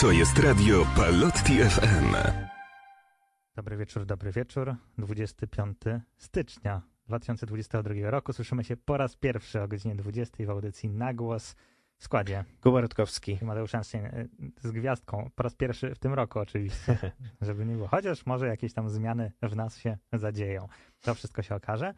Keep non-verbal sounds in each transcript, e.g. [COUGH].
To jest radio Palotti FM. Dobry wieczór, dobry wieczór. 25 stycznia 2022 roku. Słyszymy się po raz pierwszy o godzinie 20 w audycji Na Głos w składzie. Kuba Rutkowski. I Mateusz Ansztyn z gwiazdką. Po raz pierwszy w tym roku oczywiście, [LAUGHS] żeby nie było. Chociaż może jakieś tam zmiany w nas się zadzieją. To wszystko się okaże.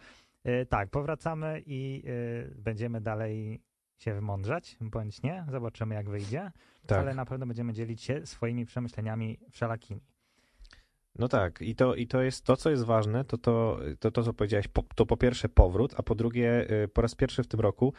Y, Tak, powracamy i y, będziemy dalej się wymądrzać, bądź nie. Zobaczymy jak wyjdzie. Tak. Ale na pewno będziemy dzielić się swoimi przemyśleniami wszelakimi. No tak, i to, i to jest to, co jest ważne, to to, to, to co powiedziałeś, po, to po pierwsze powrót, a po drugie y, po raz pierwszy w tym roku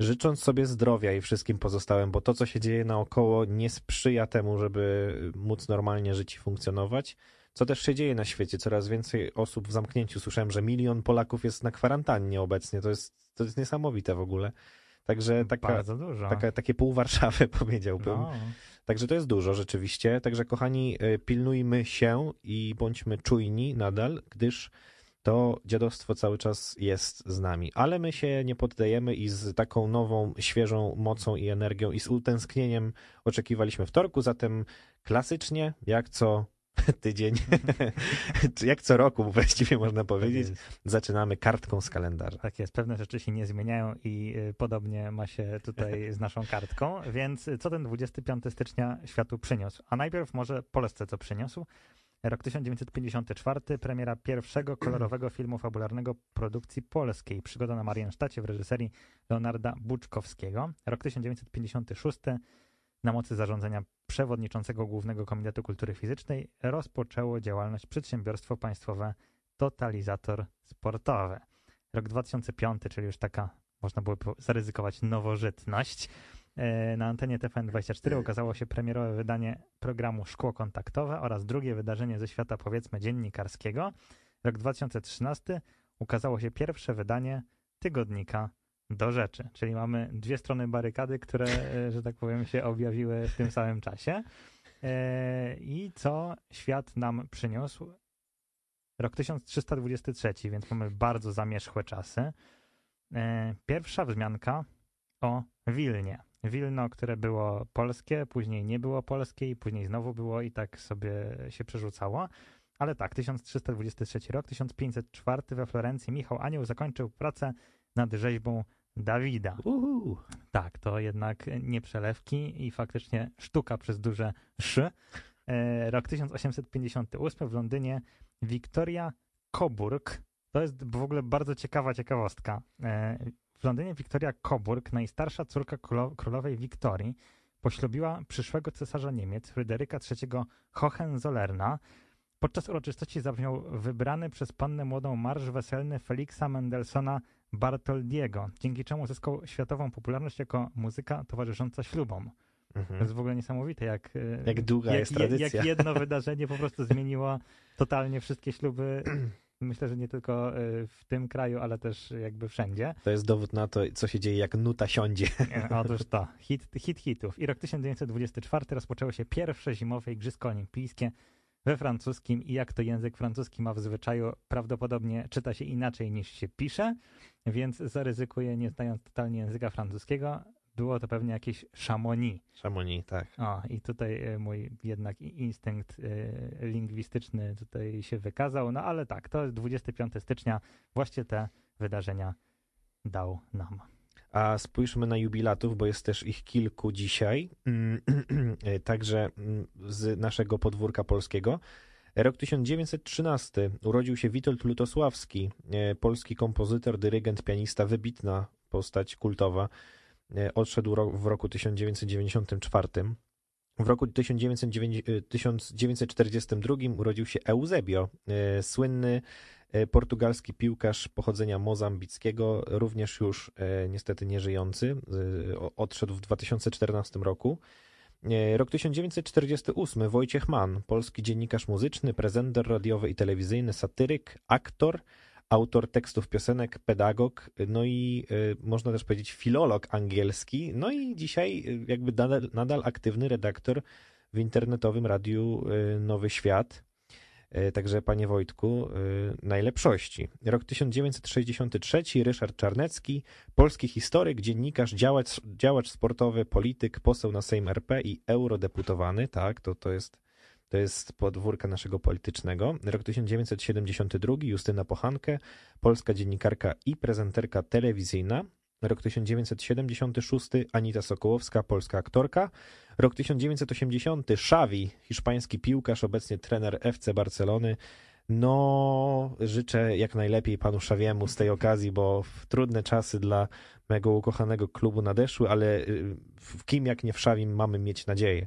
życząc sobie zdrowia i wszystkim pozostałym, bo to, co się dzieje naokoło, nie sprzyja temu, żeby móc normalnie żyć i funkcjonować. Co też się dzieje na świecie? Coraz więcej osób w zamknięciu. Słyszałem, że milion Polaków jest na kwarantannie obecnie. To jest, to jest niesamowite w ogóle. Także taka, Bardzo dużo. taka, takie pół Warszawy [LAUGHS] powiedziałbym. no. Także to jest dużo rzeczywiście. Także kochani, y, pilnujmy się i bądźmy czujni nadal, gdyż to dziadostwo cały czas jest z nami. Ale my się nie poddajemy i z taką nową, świeżą mocą i energią i z utęsknieniem oczekiwaliśmy wtorku, zatem klasycznie, jak co [LAUGHS] tydzień, czy [LAUGHS] jak co roku właściwie można powiedzieć, Tak zaczynamy kartką z kalendarza. Tak jest, pewne rzeczy się nie zmieniają i y, podobnie ma się tutaj z naszą kartką, [LAUGHS] więc y, co ten 25 stycznia światu przyniósł? A najpierw może Polsce co przyniósł? Rok 1954, premiera pierwszego [CLEARS THROAT] kolorowego filmu fabularnego produkcji polskiej, Przygoda na Mariensztacie w reżyserii Leonarda Buczkowskiego. Rok 1956, na mocy zarządzenia przewodniczącego Głównego Komitetu Kultury Fizycznej rozpoczęło działalność przedsiębiorstwo państwowe Totalizator Sportowy. Rok 2005, czyli już taka, można było zaryzykować, nowożytność. E, Na antenie TVN24 ukazało się premierowe wydanie programu Szkło Kontaktowe oraz drugie wydarzenie ze świata, powiedzmy, dziennikarskiego. Rok 2013 ukazało się pierwsze wydanie tygodnika do rzeczy, czyli mamy dwie strony barykady, które, e, że tak powiem, się objawiły w tym samym czasie. E, I co świat nam przyniósł? Rok 1323, więc mamy bardzo zamierzchłe czasy. E, Pierwsza wzmianka o Wilnie. Wilno, które było polskie, później nie było polskie i później znowu było i tak sobie się przerzucało. Ale tak, 1323 rok, 1504 we Florencji Michał Anioł zakończył pracę nad rzeźbą Dawida. Uhu. Tak, to jednak nie przelewki i faktycznie sztuka przez duże szy. E, rok 1858 w Londynie Wiktoria Coburg. To jest w ogóle bardzo ciekawa ciekawostka. E, w Londynie Wiktoria Coburg, najstarsza córka królo- królowej Wiktorii, poślubiła przyszłego cesarza Niemiec Fryderyka III Hohenzollerna. Podczas uroczystości zabrzmiał wybrany przez pannę młodą marsz weselny Feliksa Mendelssohna Bartoldiego, dzięki czemu zyskał światową popularność jako muzyka towarzysząca ślubom. To Mhm. jest w ogóle niesamowite, jak, e, Jak długa jak, jest je- tradycja. jak jedno [LAUGHS] wydarzenie po prostu zmieniło totalnie wszystkie śluby. [CLEARS THROAT] Myślę, że nie tylko e, w tym kraju, ale też jakby wszędzie. To jest dowód na to, co się dzieje, jak nuta siądzie. [LAUGHS] Otóż to, hit, hit hitów. I rok 1924 rozpoczęło się pierwsze zimowe Igrzyska Olimpijskie we francuskim i jak to język francuski ma w zwyczaju, prawdopodobnie czyta się inaczej niż się pisze, więc zaryzykuję, nie znając totalnie języka francuskiego, było to pewnie jakieś Chamonix. Chamonix, tak. O, i tutaj e, mój jednak instynkt e, lingwistyczny tutaj się wykazał, no ale tak, to jest 25 stycznia, właśnie te wydarzenia dał nam. A spójrzmy na jubilatów, bo jest też ich kilku dzisiaj, Mm, [CLEARS THROAT] także mm, z naszego podwórka polskiego. Rok 1913 urodził się Witold Lutosławski, e, polski kompozytor, dyrygent, pianista, wybitna postać kultowa. E, Odszedł w roku 1994. W roku 1909 e, 1942 urodził się Eusebio, słynny portugalski piłkarz pochodzenia mozambickiego, również już niestety nieżyjący, odszedł w 2014 roku. E, Rok 1948 Wojciech Mann, polski dziennikarz muzyczny, prezenter radiowy i telewizyjny, satyryk, aktor, autor tekstów piosenek, pedagog, no i e, można też powiedzieć filolog angielski, no i dzisiaj e, jakby nadal, nadal aktywny redaktor w internetowym radiu Nowy Świat. E, Także, panie Wojtku, e, najlepszości. Rok 1963, Ryszard Czarnecki, polski historyk, dziennikarz, działacz, działacz sportowy, polityk, poseł na Sejm RP i eurodeputowany. Tak, to, to, jest, to jest podwórka naszego politycznego. Rok 1972, Justyna Pochankę, polska dziennikarka i prezenterka telewizyjna. Rok 1976, Anita Sokołowska, polska aktorka. Rok 1980, Xavi, hiszpański piłkarz, obecnie trener FC Barcelony. No, życzę jak najlepiej panu Xaviemu z tej okazji, bo trudne czasy dla mego ukochanego klubu nadeszły, ale y, w kim jak nie w Xavim mamy mieć nadzieję.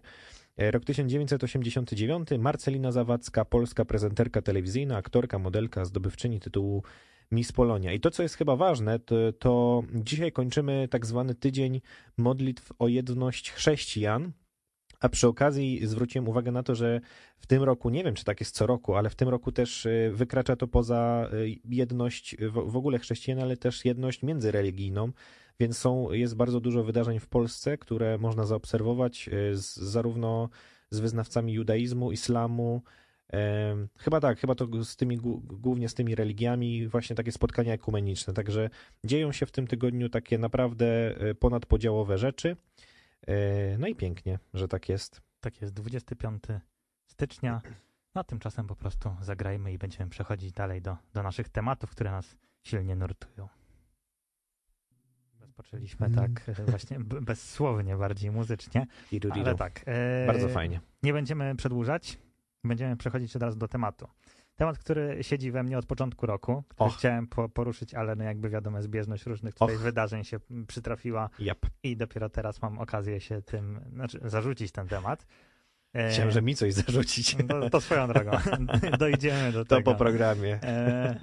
E, Rok 1989, Marcelina Zawadzka, polska prezenterka telewizyjna, aktorka, modelka, zdobywczyni tytułu Miss Polonia. I to, co jest chyba ważne, to, to dzisiaj kończymy tak zwany tydzień modlitw o jedność chrześcijan. A przy okazji zwróciłem uwagę na to, że w tym roku, nie wiem czy tak jest co roku, ale w tym roku też y, wykracza to poza y, jedność w, ogóle chrześcijan, ale też jedność międzyreligijną. Więc są, jest bardzo dużo wydarzeń w Polsce, które można zaobserwować y, z, zarówno z wyznawcami judaizmu, islamu, Chyba tak, chyba to z tymi, głó- głównie z tymi religiami, właśnie takie spotkania ekumeniczne. Także dzieją się w tym tygodniu takie naprawdę e, ponadpodziałowe rzeczy. E, No i pięknie, że tak jest. Tak jest, 25 stycznia. No tymczasem po prostu zagrajmy i będziemy przechodzić dalej do, do naszych tematów, które nas silnie nurtują. Rozpoczęliśmy Mm. tak e, właśnie bezsłownie, bardziej muzycznie, ale tak. e, Bardzo fajnie. Nie będziemy przedłużać, będziemy przechodzić od razu do tematu. Temat, który siedzi we mnie od początku roku, który Och. chciałem po, poruszyć, ale no jakby wiadomo, zbieżność różnych tutaj Och. wydarzeń się przytrafiła Jap. i dopiero teraz mam okazję się tym, znaczy zarzucić ten temat. E, Chciałem, że mi coś zarzucić. to, to swoją drogą. [LAUGHS] Dojdziemy do To tego. po programie. E,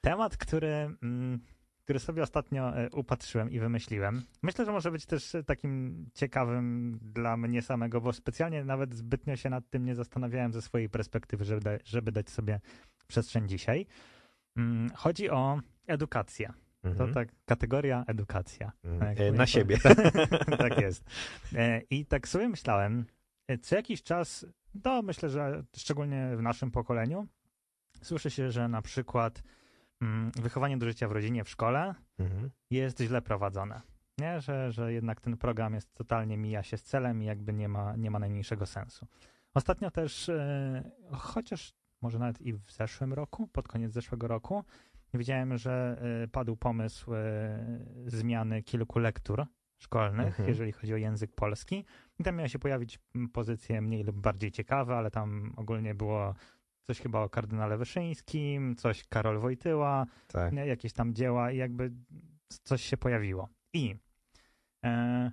temat, który, mm, który sobie ostatnio e, upatrzyłem i wymyśliłem. Myślę, że może być też takim ciekawym dla mnie samego, bo specjalnie nawet zbytnio się nad tym nie zastanawiałem ze swojej perspektywy, żeby, żeby dać sobie przestrzeń dzisiaj. Mm, Chodzi o edukację. To Mhm. tak, kategoria edukacja. Mhm. Tak, E, mówię, Na to- siebie. [LAUGHS] [LAUGHS] tak jest. E, I tak sobie myślałem, e, co jakiś czas, to myślę, że szczególnie w naszym pokoleniu, słyszy się, że na przykład wychowanie do życia w rodzinie, w szkole Mhm. jest źle prowadzone. Nie? Że, że jednak ten program jest totalnie mija się z celem i jakby nie ma, nie ma najmniejszego sensu. Ostatnio też, e, chociaż może nawet i w zeszłym roku, pod koniec zeszłego roku, widziałem, że e, padł pomysł e, zmiany kilku lektur szkolnych, Mhm. jeżeli chodzi o język polski. I tam miały się pojawić pozycje mniej lub bardziej ciekawe, ale tam ogólnie było coś chyba o kardynale Wyszyńskim, coś Karol Wojtyła, Tak. jakieś tam dzieła i jakby coś się pojawiło. I e,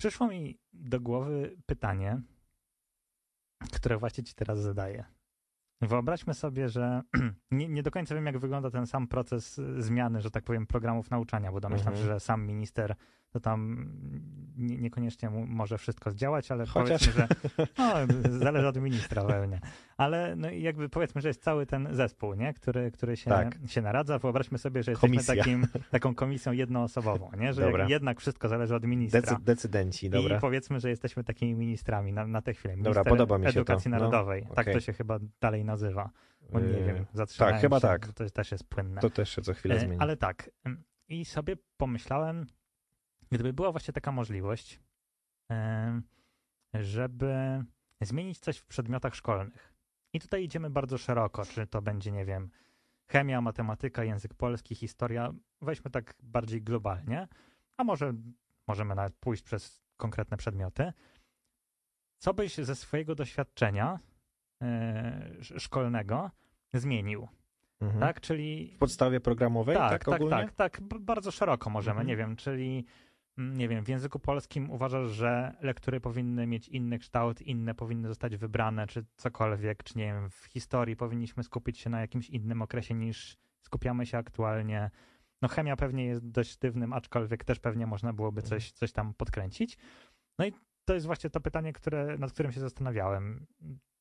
przyszło mi do głowy pytanie, które właśnie ci teraz zadaję. Wyobraźmy sobie, że [CLEARS THROAT] nie, nie do końca wiem, jak wygląda ten sam proces zmiany, że tak powiem, programów nauczania, bo domyślam Mhm. się, że sam minister to tam nie, niekoniecznie może wszystko zdziałać, ale Chociaż- powiedzmy, że no, zależy od ministra pewnie. Ale no, i jakby powiedzmy, że jest cały ten zespół, nie? Który, który się, Tak. się naradza. Wyobraźmy sobie, że jesteśmy Komisja. takim, taką komisją jednoosobową, nie? że Dobra. jednak wszystko zależy od ministra. Decy, decydenci, dobra. I powiedzmy, że jesteśmy takimi ministrami na, na tę chwilę. Dobra, Minister podoba mi się to. Edukacji No, Narodowej. Tak okej. to się chyba dalej nazywa. Bo nie Yy, wiem, zatrzymałem tak, chyba się, tak. To też jest płynne. To też się co chwilę E, zmieni. Ale tak. ym, I sobie pomyślałem, gdyby była właśnie taka możliwość, żeby zmienić coś w przedmiotach szkolnych. I tutaj idziemy bardzo szeroko, czy to będzie, nie wiem, chemia, matematyka, język polski, historia. Weźmy tak bardziej globalnie, a może możemy nawet pójść przez konkretne przedmioty. Co byś ze swojego doświadczenia sz- szkolnego zmienił? Mhm. Tak, czyli W podstawie programowej, tak, tak, tak, tak, tak, bardzo szeroko możemy, Mhm. nie wiem, czyli nie wiem, w języku polskim uważasz, że lektury powinny mieć inny kształt, inne powinny zostać wybrane, czy cokolwiek, czy nie wiem, w historii powinniśmy skupić się na jakimś innym okresie niż skupiamy się aktualnie. No chemia pewnie jest dość sztywnym, aczkolwiek też pewnie można byłoby Mhm. coś, coś tam podkręcić. No i to jest właśnie to pytanie, które, nad którym się zastanawiałem.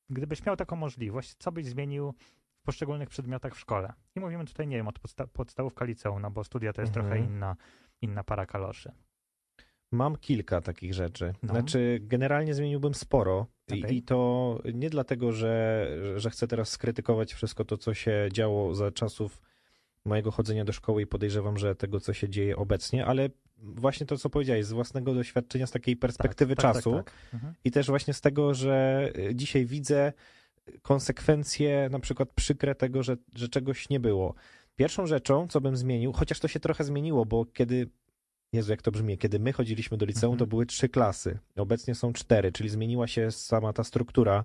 Gdybyś miał taką możliwość, co byś zmienił w poszczególnych przedmiotach w szkole? I mówimy tutaj, nie wiem, od podsta- podstawówka liceum, no bo studia to jest Mhm. trochę inna, inna para kaloszy. Mam kilka takich rzeczy. No. Znaczy, generalnie zmieniłbym sporo. I, Okej. I to nie dlatego, że, że chcę teraz skrytykować wszystko to, co się działo za czasów mojego chodzenia do szkoły i podejrzewam, że tego, co się dzieje obecnie, ale właśnie to, co powiedziałeś, z własnego doświadczenia, z takiej perspektywy tak, tak, czasu Tak, tak. Mhm. i też właśnie z tego, że y, dzisiaj widzę konsekwencje na przykład przykre tego, że, że czegoś nie było. Pierwszą rzeczą, co bym zmienił, chociaż to się trochę zmieniło, bo kiedy, Jezu, jak to brzmi, kiedy my chodziliśmy do liceum, Mhm. to były trzy klasy. Obecnie są cztery, czyli zmieniła się sama ta struktura,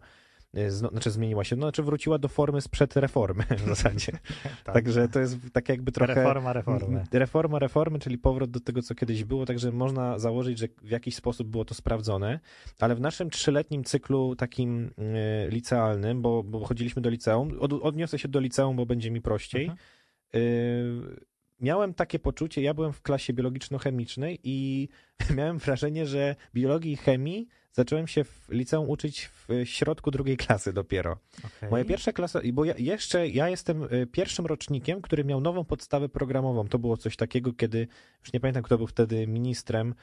zno, znaczy zmieniła się, no znaczy wróciła do formy sprzed reformy w zasadzie. [LAUGHS] Tak. Także to jest tak jakby trochę... Reforma reformy. Reforma reformy, czyli powrót do tego, co kiedyś było, także można założyć, że w jakiś sposób było to sprawdzone, ale w naszym trzyletnim cyklu takim y, licealnym, bo, bo chodziliśmy do liceum, od, odniosę się do liceum, bo będzie mi prościej, Mhm. y, miałem takie poczucie, ja byłem w klasie biologiczno-chemicznej i [LAUGHS] miałem wrażenie, że biologii i chemii zacząłem się w liceum uczyć w środku drugiej klasy dopiero. Okej. Moja pierwsza klasa, bo ja jeszcze ja jestem y, pierwszym rocznikiem, który miał nową podstawę programową. To było coś takiego, kiedy już nie pamiętam, kto był wtedy ministrem,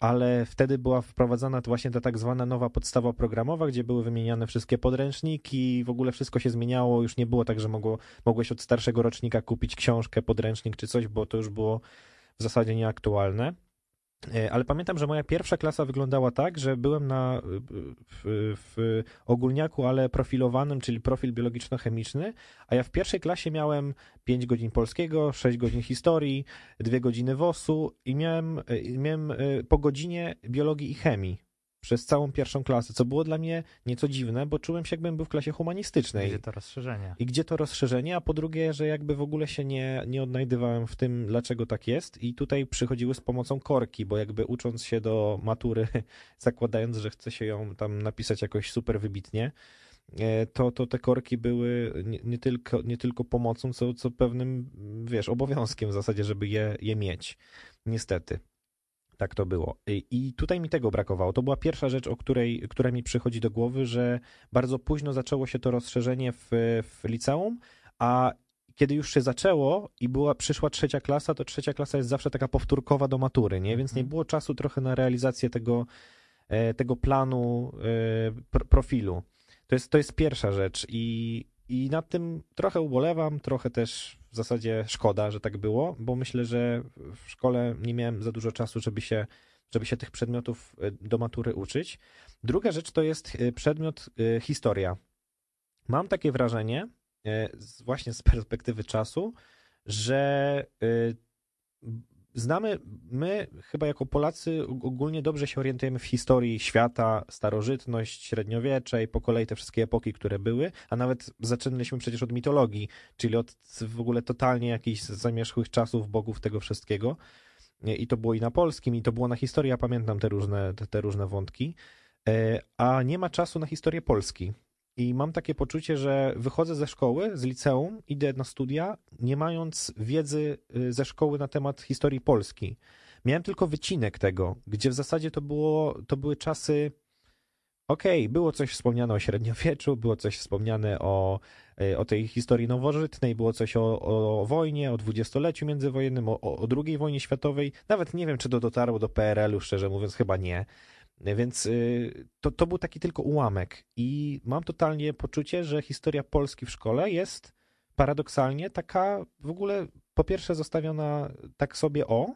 ale wtedy była wprowadzana właśnie ta tak zwana nowa podstawa programowa, gdzie były wymieniane wszystkie podręczniki, w ogóle wszystko się zmieniało. Już nie było tak, że mogło, mogłeś od starszego rocznika kupić książkę, podręcznik czy coś, bo to już było w zasadzie nieaktualne. E, Ale pamiętam, że moja pierwsza klasa wyglądała tak, że byłem na, w, w ogólniaku, ale profilowanym, czyli profil biologiczno-chemiczny, a ja w pierwszej klasie miałem 5 godzin polskiego, 6 godzin historii, 2 godziny WOS-u i miałem, i miałem po godzinie biologii i chemii przez całą pierwszą klasę, co było dla mnie nieco dziwne, bo czułem się jakbym był w klasie humanistycznej. Gdzie to rozszerzenie? I gdzie to rozszerzenie, a po drugie, że jakby w ogóle się nie, nie odnajdywałem w tym, dlaczego tak jest. I tutaj przychodziły z pomocą korki, bo jakby ucząc się do matury, [LAUGHS] zakładając, że chce się ją tam napisać jakoś super wybitnie, e, to, to te korki były nie, nie, tylko, nie tylko pomocą, co, co pewnym, wiesz, obowiązkiem w zasadzie, żeby je, je mieć. Niestety. Tak to było. I, tutaj mi tego brakowało. To była pierwsza rzecz, o której, która mi przychodzi do głowy, że bardzo późno zaczęło się to rozszerzenie w, w liceum, a kiedy już się zaczęło i była, przyszła trzecia klasa, to trzecia klasa jest zawsze taka powtórkowa do matury, nie? Więc nie Mhm. było czasu trochę na realizację tego, e, tego planu e, pr- profilu. To jest, to jest pierwsza rzecz i, i nad tym trochę ubolewam, trochę też w zasadzie szkoda, że tak było, bo myślę, że w szkole nie miałem za dużo czasu, żeby się, żeby się tych przedmiotów e, do matury uczyć. Druga rzecz to jest e, przedmiot e, historia. Mam takie wrażenie, właśnie z perspektywy czasu, że znamy, my chyba jako Polacy og- ogólnie dobrze się orientujemy w historii świata, starożytność, średniowiecze i po kolei te wszystkie epoki, które były, a nawet zaczynaliśmy przecież od mitologii, czyli od w ogóle totalnie jakichś zamierzchłych czasów, bogów, tego wszystkiego. I to było i na polskim, i to było na historii, ja pamiętam te różne, te, te różne wątki, E, a nie ma czasu na historię Polski. I mam takie poczucie, że wychodzę ze szkoły, z liceum, idę na studia, nie mając wiedzy y, ze szkoły na temat historii Polski. Miałem tylko wycinek tego, gdzie w zasadzie to, było, to były czasy. Okej, było coś wspomniane o średniowieczu, było coś wspomniane o, y, o tej historii nowożytnej, było coś o, o wojnie, o dwudziestoleciu międzywojennym, o, o II wojnie światowej. Nawet nie wiem, czy to dotarło do PRL-u, szczerze mówiąc, chyba nie. Więc y, to, to był taki tylko ułamek. I mam totalnie poczucie, że historia Polski w szkole jest paradoksalnie taka w ogóle po pierwsze zostawiona tak sobie o,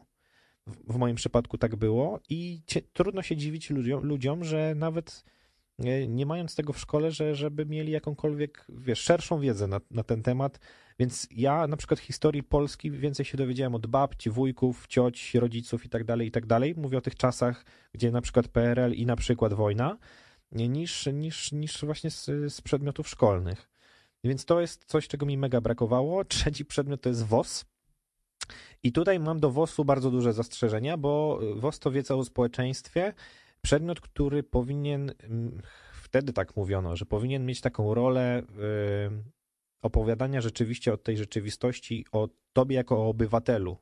w, moim przypadku tak było, i trudno się dziwić ludziom, ludziom, że nawet nie, mając tego w szkole, że, żeby mieli jakąkolwiek, wiesz, szerszą wiedzę na, na ten temat. Więc ja na przykład historii Polski więcej się dowiedziałem od babci, wujków, cioć, rodziców i tak dalej, i tak dalej. Mówię o tych czasach, gdzie na przykład PRL i na przykład wojna, niż, niż, niż właśnie z, z przedmiotów szkolnych. Więc to jest coś, czego mi mega brakowało. [LAUGHS] Trzeci przedmiot to jest WOS. I tutaj mam do WOS-u bardzo duże zastrzeżenia, bo WOS to wiedza o społeczeństwie, przedmiot, który powinien, wtedy tak mówiono, że powinien mieć taką rolę y, opowiadania rzeczywiście o tej rzeczywistości, o tobie jako o obywatelu,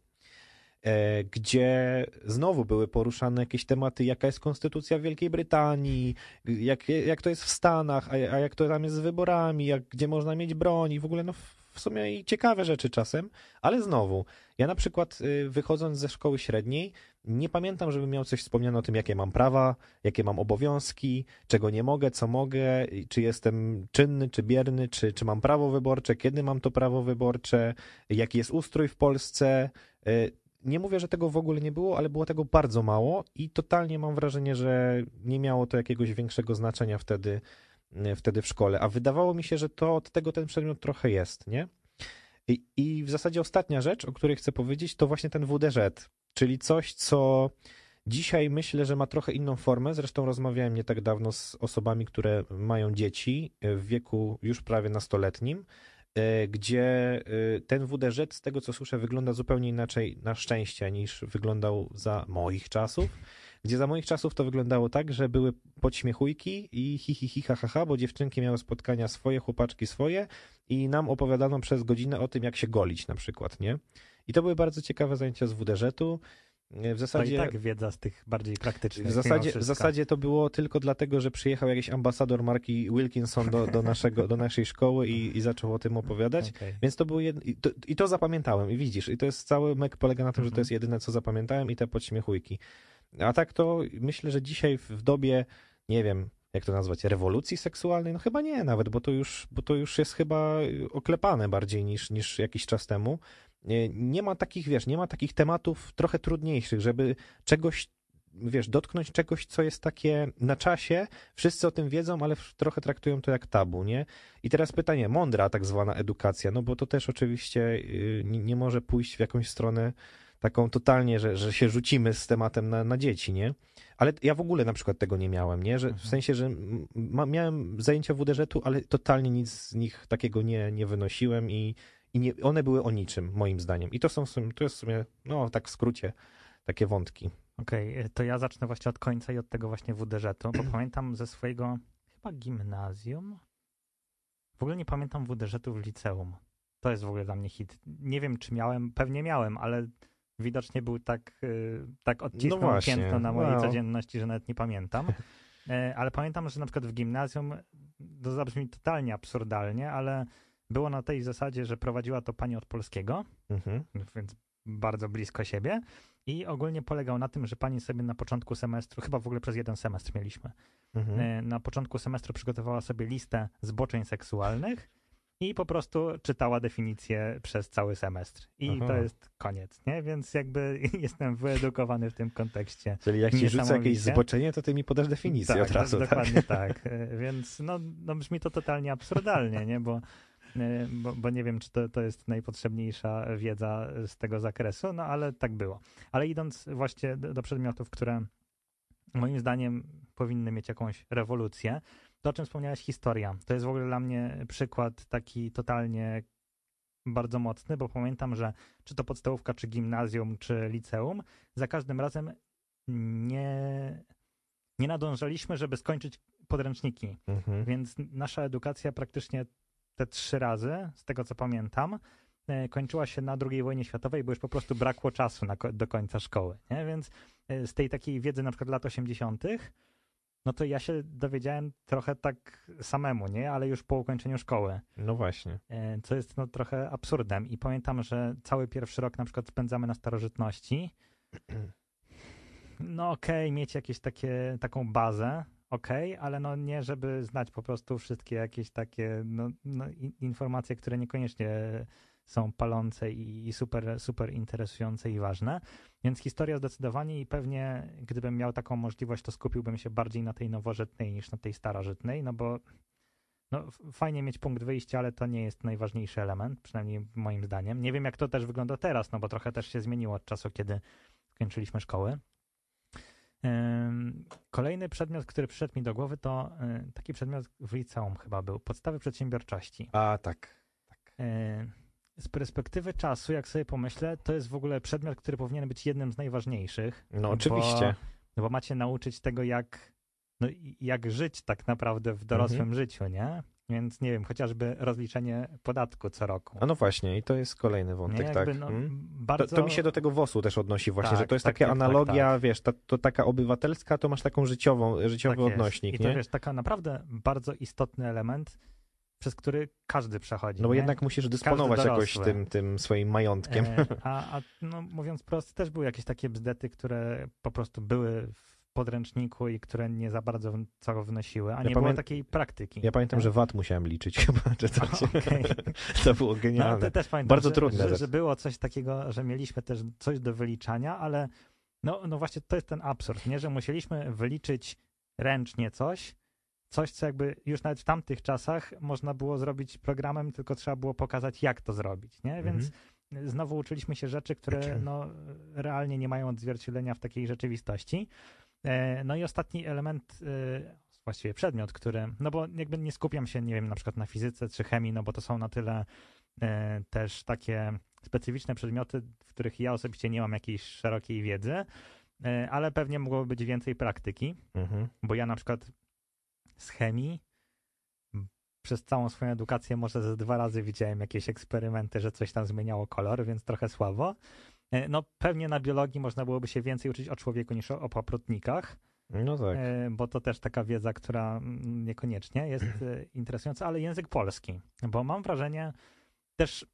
e, gdzie znowu były poruszane jakieś tematy, jaka jest konstytucja Wielkiej Brytanii, jak, jak to jest w Stanach, a, a jak to tam jest z wyborami, jak, gdzie można mieć broń i w ogóle no, w sumie i ciekawe rzeczy czasem, ale znowu, ja na przykład y, wychodząc ze szkoły średniej, nie pamiętam, żebym miał coś wspomniane o tym, jakie mam prawa, jakie mam obowiązki, czego nie mogę, co mogę, czy jestem czynny, czy bierny, czy, czy mam prawo wyborcze, kiedy mam to prawo wyborcze, jaki jest ustrój w Polsce. Y, nie mówię, że tego w ogóle nie było, ale było tego bardzo mało i totalnie mam wrażenie, że nie miało to jakiegoś większego znaczenia wtedy, wtedy w szkole. A wydawało mi się, że to od tego ten przedmiot trochę jest, nie? I, I w zasadzie ostatnia rzecz, o której chcę powiedzieć, to właśnie ten WDŻ, czyli coś, co dzisiaj myślę, że ma trochę inną formę. Zresztą rozmawiałem nie tak dawno z osobami, które mają dzieci w wieku już prawie nastoletnim, e, gdzie ten WDŻ, z tego co słyszę, wygląda zupełnie inaczej na szczęście niż wyglądał za moich czasów. Gdzie za moich czasów to wyglądało tak, że były podśmiechujki i hi, hi, hi, ha, ha, ha, bo dziewczynki miały spotkania swoje, chłopaczki swoje i nam opowiadano przez godzinę o tym, jak się golić na przykład, nie? I to były bardzo ciekawe zajęcia z WDŻ-u. W zasadzie, to i tak wiedza z tych bardziej praktycznych. W zasadzie, w zasadzie to było tylko dlatego, że przyjechał jakiś ambasador marki Wilkinson do, do, naszego, do naszej szkoły i, i zaczął o tym opowiadać. Okay. Więc to było jed... I to, I to zapamiętałem. I widzisz, i to jest cały mek polega na tym, że to jest mhm. jedyne, co zapamiętałem i te podśmiechujki. A tak to myślę, że dzisiaj w dobie, nie wiem, jak to nazwać, rewolucji seksualnej? No chyba nie nawet, bo to już, bo to już jest chyba oklepane bardziej niż, niż jakiś czas temu. Nie ma takich, wiesz, nie ma takich tematów trochę trudniejszych, żeby czegoś, wiesz, dotknąć czegoś, co jest takie na czasie, wszyscy o tym wiedzą, ale trochę traktują to jak tabu, nie? I teraz pytanie, mądra tak zwana edukacja, no bo to też oczywiście y, nie może pójść w jakąś stronę taką totalnie, że, że się rzucimy z tematem na, na dzieci, nie? Ale ja w ogóle na przykład tego nie miałem, nie? Że, w mhm. sensie, że ma, miałem zajęcia WDŻ-u, ale totalnie nic z nich takiego nie, nie wynosiłem i, i nie, one były o niczym, moim zdaniem. I to są to jest w sumie, no tak w skrócie, takie wątki. Okej, okay, to ja zacznę właśnie od końca i od tego właśnie WDŻ-u, bo [CLEARS THROAT] pamiętam ze swojego chyba gimnazjum. W ogóle nie pamiętam WDŻ-u w liceum. To jest w ogóle dla mnie hit. Nie wiem, czy miałem, pewnie miałem, ale widocznie był tak, y, tak odcisnął no piętno na mojej codzienności, że nawet nie pamiętam. [LAUGHS] E, ale pamiętam, że na przykład w gimnazjum, to zabrzmi totalnie absurdalnie, ale było na tej zasadzie, że prowadziła to pani od polskiego, mhm. więc bardzo blisko siebie. I ogólnie polegał na tym, że pani sobie na początku semestru, chyba w ogóle przez jeden semestr mieliśmy, mhm. E, na początku semestru przygotowała sobie listę zboczeń seksualnych i po prostu czytała definicję przez cały semestr. I Aha. to jest koniec, nie? Więc jakby [LAUGHS] jestem wyedukowany w tym kontekście. Czyli jak ci rzucę jakieś zboczenie, to ty mi podasz definicję tak, od razu. Tak? Dokładnie [LAUGHS] tak. E, więc no, no brzmi to totalnie absurdalnie, nie? Bo, e, bo, bo, nie wiem, czy to, to jest najpotrzebniejsza wiedza z tego zakresu, no ale tak było. Ale idąc właśnie do, do przedmiotów, które moim zdaniem powinny mieć jakąś rewolucję, to, o czym wspomniałeś, historia. To jest w ogóle dla mnie przykład taki totalnie bardzo mocny, bo pamiętam, że czy to podstawówka, czy gimnazjum, czy liceum, za każdym razem nie, nie nadążaliśmy, żeby skończyć podręczniki. Mhm. Więc nasza edukacja praktycznie te trzy razy, z tego co pamiętam, e, kończyła się na II wojnie światowej, bo już po prostu brakło czasu na, do końca szkoły. Nie? Więc e, z tej takiej wiedzy na przykład lat 80., no to ja się dowiedziałem trochę tak samemu, nie? Ale już po ukończeniu szkoły. No właśnie. E, co jest no trochę absurdem. I pamiętam, że cały pierwszy rok na przykład spędzamy na starożytności. [CLEARS THROAT] No okej, okay, mieć jakieś takie, taką bazę, okej, okay, ale no nie, żeby znać po prostu wszystkie jakieś takie no, no, informacje, które niekoniecznie są palące i super, super interesujące i ważne. Więc historia zdecydowanie i pewnie gdybym miał taką możliwość, to skupiłbym się bardziej na tej nowożytnej niż na tej starożytnej, no bo no, fajnie mieć punkt wyjścia, ale to nie jest najważniejszy element, przynajmniej moim zdaniem. Nie wiem, jak to też wygląda teraz, no bo trochę też się zmieniło od czasu, kiedy skończyliśmy szkoły. Kolejny przedmiot, który przyszedł mi do głowy, to y, taki przedmiot w liceum chyba był, podstawy przedsiębiorczości. A, tak. tak z perspektywy czasu, jak sobie pomyślę, to jest w ogóle przedmiot, który powinien być jednym z najważniejszych. No oczywiście. Bo, bo macie nauczyć tego, jak, no, jak żyć tak naprawdę w dorosłym mhm. życiu, nie? Więc nie wiem, chociażby rozliczenie podatku co roku. A no właśnie, i to jest kolejny wątek, tak. No, hmm? bardzo... to, to, mi się do tego WOS-u też odnosi właśnie, tak, że to jest tak, taka tak, analogia, tak. wiesz, ta, to taka obywatelska, to masz taką życiową, życiowy tak odnośnik, I nie? to wiesz, taka naprawdę bardzo istotny element, przez który każdy przechodzi. No bo nie? jednak musisz dysponować jakoś tym, tym swoim majątkiem. E, a, a no, mówiąc prosto, też były jakieś takie bzdety, które po prostu były w podręczniku i które nie za bardzo co wnosiły, a Ja nie było pamię- takiej praktyki. Ja pamiętam, że VAT musiałem liczyć [LAUGHS] chyba, coś. Okej. [LAUGHS] To było No, genialne. to też pamiętam, Bardzo że, trudne że, że było coś takiego, że mieliśmy też coś do wyliczania, ale no, no właśnie to jest ten absurd, nie? że musieliśmy wyliczyć ręcznie coś, coś, co jakby już nawet w tamtych czasach można było zrobić programem, tylko trzeba było pokazać, jak to zrobić, nie? Więc znowu uczyliśmy się rzeczy, które no, realnie nie mają odzwierciedlenia w takiej rzeczywistości. E, No i ostatni element, e, właściwie przedmiot, który, no bo jakby nie skupiam się, nie wiem, na przykład na fizyce czy chemii, no bo to są na tyle e, też takie specyficzne przedmioty, w których ja osobiście nie mam jakiejś szerokiej wiedzy, ale pewnie mogłoby być więcej praktyki, Mhm. bo ja na przykład z chemii przez całą swoją edukację może ze dwa razy widziałem jakieś eksperymenty, że coś tam zmieniało kolor, więc trochę słabo. E, No pewnie na biologii można byłoby się więcej uczyć o człowieku niż o, o paprotnikach, No tak. e, bo to też taka wiedza, która niekoniecznie jest e, [CLEARS THROAT] interesująca, ale język polski, bo mam wrażenie też,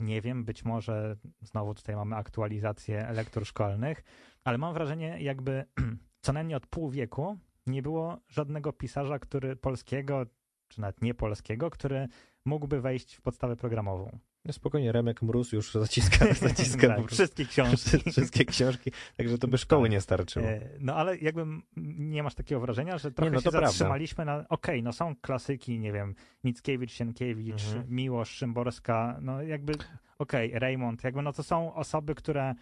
nie wiem, być może znowu tutaj mamy aktualizację lektur szkolnych, ale mam wrażenie jakby [CLEARS THROAT] co najmniej od pół wieku nie było żadnego pisarza, który polskiego, czy nawet nie polskiego, który mógłby wejść w podstawę programową. No spokojnie, Remek Mróz już zaciska, [LAUGHS] zaciska tak, wszystkie książki. [LAUGHS] wszystkie książki, także to by szkoły Tak. nie starczyło. E, No ale jakby nie masz takiego wrażenia, że trochę no się to prawda. zatrzymaliśmy na, okej, no są klasyki, nie wiem, Mickiewicz, Sienkiewicz, Mhm. Miłosz, Szymborska, no jakby, okej, Raymond, jakby no to są osoby, które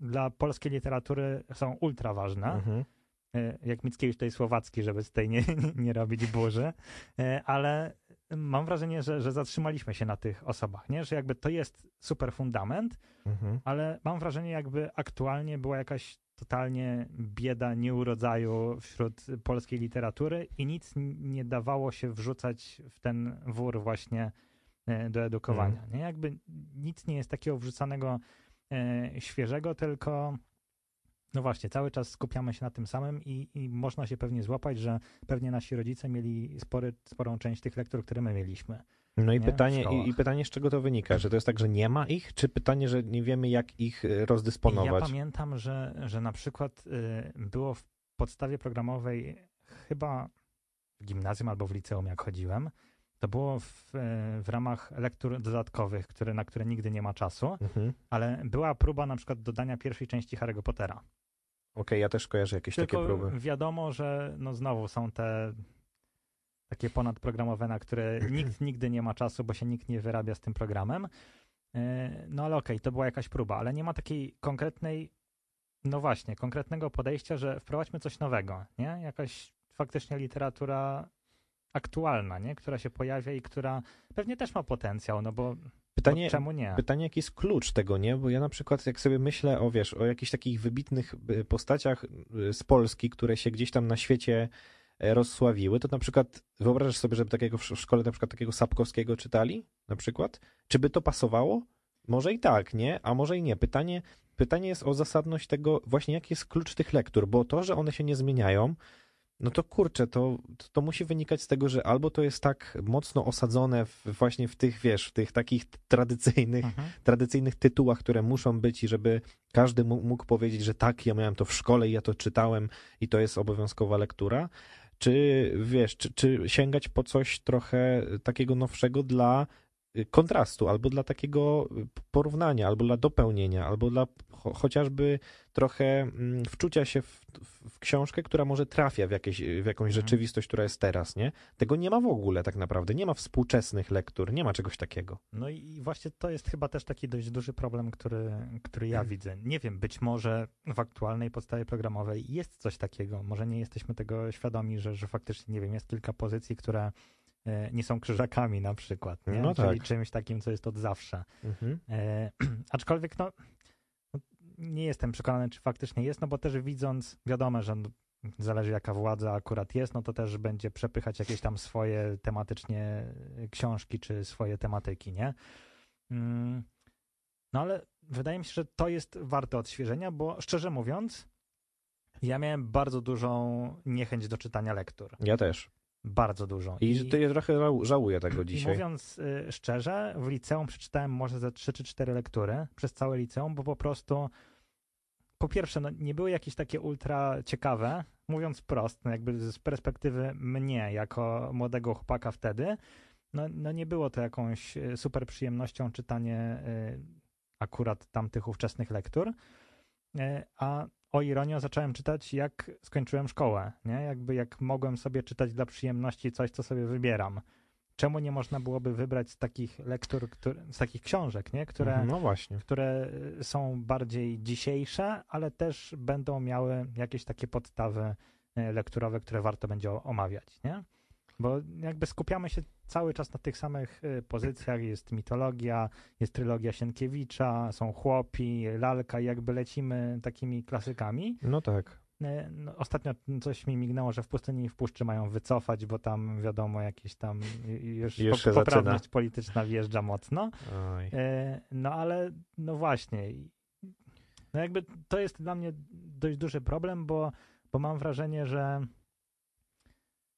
dla polskiej literatury są ultra ważne. Mhm. E, Jak Mickiewicz tutaj słowacki, żeby z tej nie, nie robić burzy, E, ale mam wrażenie, że, że zatrzymaliśmy się na tych osobach, nie? Że jakby to jest super fundament, Mhm. ale mam wrażenie, jakby aktualnie była jakaś totalnie bieda nieurodzaju wśród polskiej literatury i nic nie dawało się wrzucać w ten wór właśnie e, do edukowania. Nie? Jakby nic nie jest takiego wrzucanego świeżego, tylko no właśnie, cały czas skupiamy się na tym samym i, i można się pewnie złapać, że pewnie nasi rodzice mieli spory, sporą część tych lektur, które my mieliśmy. No i Nie? Pytanie, i, i pytanie, z czego to wynika? Że to jest tak, że nie ma ich, czy pytanie, że nie wiemy, jak ich Ja rozdysponować? pamiętam, że, że na przykład y, było w podstawie programowej chyba w gimnazjum albo w liceum, jak chodziłem. To było w, y, w ramach lektur dodatkowych, które, na które nigdy nie ma czasu, Mhm. ale była próba na przykład dodania pierwszej części Harry'ego Pottera. Okej, ja też kojarzę jakieś Tylko takie próby. wiadomo, że no znowu są te takie ponadprogramowe, na które [LAUGHS] nikt nigdy nie ma czasu, bo się nikt nie wyrabia z tym programem. E, No ale okej, to była jakaś próba, ale nie ma takiej konkretnej, no właśnie, konkretnego podejścia, że wprowadźmy coś nowego, nie? Jakaś faktycznie literatura aktualna, nie? Która się pojawia i która pewnie też ma potencjał, no bo, Pytanie, czemu nie? Pytanie, jaki jest klucz tego, nie? Bo ja na przykład, jak sobie myślę o, wiesz, o jakichś takich wybitnych y, postaciach y, z Polski, które się gdzieś tam na świecie e, rozsławiły, to na przykład wyobrażasz sobie, żeby takiego w szkole na przykład takiego Sapkowskiego czytali, na przykład? Czy by to pasowało? Może i tak, nie? A może i nie. Pytanie, pytanie jest o zasadność tego, właśnie jaki jest klucz tych lektur, bo to, że one się nie zmieniają, no to kurczę, to, to, musi wynikać z tego, że albo to jest tak mocno osadzone w, właśnie w tych, wiesz, w tych takich tradycyjnych, Mhm. tradycyjnych tytułach, które muszą być i żeby każdy mógł powiedzieć, że tak, ja miałem to w szkole i ja to czytałem i to jest obowiązkowa lektura, czy wiesz, czy, czy sięgać po coś trochę takiego nowszego dla kontrastu, albo dla takiego y, porównania, albo dla dopełnienia, albo dla cho- chociażby trochę mm, wczucia się w, w, książkę, która może trafia w, jakieś, w jakąś Mhm. rzeczywistość, która jest teraz, nie? Tego nie ma w ogóle tak naprawdę, nie ma współczesnych lektur, nie ma czegoś takiego. No i właśnie to jest chyba też taki dość duży problem, który, który ja widzę. Nie wiem, być może w aktualnej podstawie programowej jest coś takiego. Może nie jesteśmy tego świadomi, że, że faktycznie, nie wiem, jest kilka pozycji, które nie są krzyżakami na przykład, nie? No Czyli tak. czymś takim, co jest od zawsze. Mhm. E, [CLEARS THROAT] aczkolwiek, no, no, nie jestem przekonany, czy faktycznie jest, no bo też widząc, wiadomo, że no, zależy jaka władza akurat jest, no to też będzie przepychać jakieś tam swoje tematycznie książki, czy swoje tematyki, nie? Mm, No ale wydaje mi się, że to jest warte odświeżenia, bo szczerze mówiąc, ja miałem bardzo dużą niechęć do czytania lektur. Ja też. Bardzo dużo. I, I to ja trochę żałuję tego [CLEARS THROAT] dzisiaj. Mówiąc y, szczerze, w liceum przeczytałem może ze 3 czy 4 lektury przez całe liceum, bo po prostu po pierwsze, no, nie były jakieś takie ultra ciekawe, mówiąc prosto, no, jakby z perspektywy mnie, jako młodego chłopaka wtedy, no, no nie było to jakąś y, super przyjemnością czytanie y, akurat tamtych ówczesnych lektur, y, a o ironio zacząłem czytać jak skończyłem szkołę, nie? Jakby jak mogłem sobie czytać dla przyjemności coś, co sobie wybieram. Czemu nie można byłoby wybrać z takich lektur, który, z takich książek, nie? Które, mhm, no właśnie. które są bardziej dzisiejsze, ale też będą miały jakieś takie podstawy lekturowe, które warto będzie omawiać, nie? Bo jakby skupiamy się cały czas na tych samych y, pozycjach. Jest mitologia, jest trylogia Sienkiewicza, są chłopi, lalka, jakby lecimy takimi klasykami. No tak. Y, no, ostatnio coś mi mignęło, że w pustyni i w puszczy mają wycofać, bo tam wiadomo, jakieś tam już Jeszcze poprawność zaczyna. polityczna wjeżdża mocno. Oj. Y, no ale no właśnie. No jakby to jest dla mnie dość duży problem, bo, bo mam wrażenie, że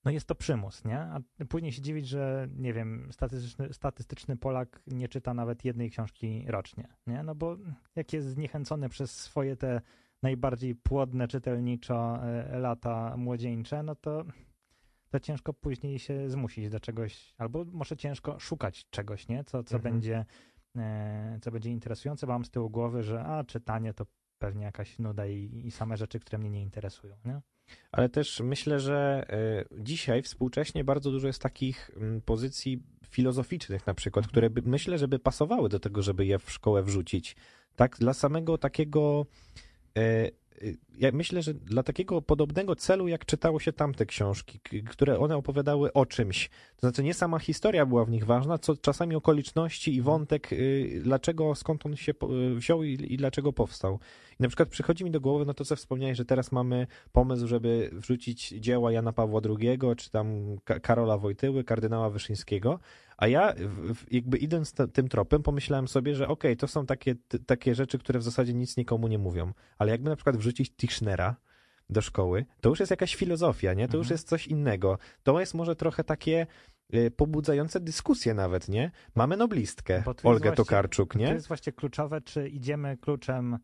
no jest to przymus, nie? A później się dziwić, że nie wiem, statystyczny, statystyczny Polak nie czyta nawet jednej książki rocznie, nie? No bo jak jest zniechęcony przez swoje te najbardziej płodne czytelniczo e, lata młodzieńcze, no to, to ciężko później się zmusić do czegoś, albo może ciężko szukać czegoś, nie? Co, co, mhm. będzie, e, co będzie interesujące, bo mam z tyłu głowy, że a, czytanie to pewnie jakaś nuda i, i same rzeczy, które mnie nie interesują, nie? Ale też myślę, że e, dzisiaj współcześnie bardzo dużo jest takich mm, pozycji filozoficznych na przykład, mhm. które by, myślę, że by pasowały do tego, żeby je w szkołę wrzucić. Tak, dla samego takiego Y, ja myślę, że dla takiego podobnego celu, jak czytało się tamte książki, które one opowiadały o czymś. To znaczy nie sama historia była w nich ważna, co czasami okoliczności i wątek, y, dlaczego, skąd on się y, wziął i, i dlaczego powstał. I na przykład przychodzi mi do głowy, no to co wspomniałeś, że teraz mamy pomysł, żeby wrzucić dzieła Jana Pawła II, czy tam Karola Wojtyły, kardynała Wyszyńskiego, a ja jakby idąc tym tropem pomyślałem sobie, że okej, okay, to są takie, takie rzeczy, które w zasadzie nic nikomu nie mówią, ale jakby na przykład wrzucić Tichnera do szkoły, to już jest jakaś filozofia, nie? To mhm. już jest coś innego. To jest może trochę takie y, pobudzające dyskusje nawet, nie? Mamy noblistkę, Olgę Tokarczuk, nie? To jest właśnie kluczowe, czy idziemy kluczem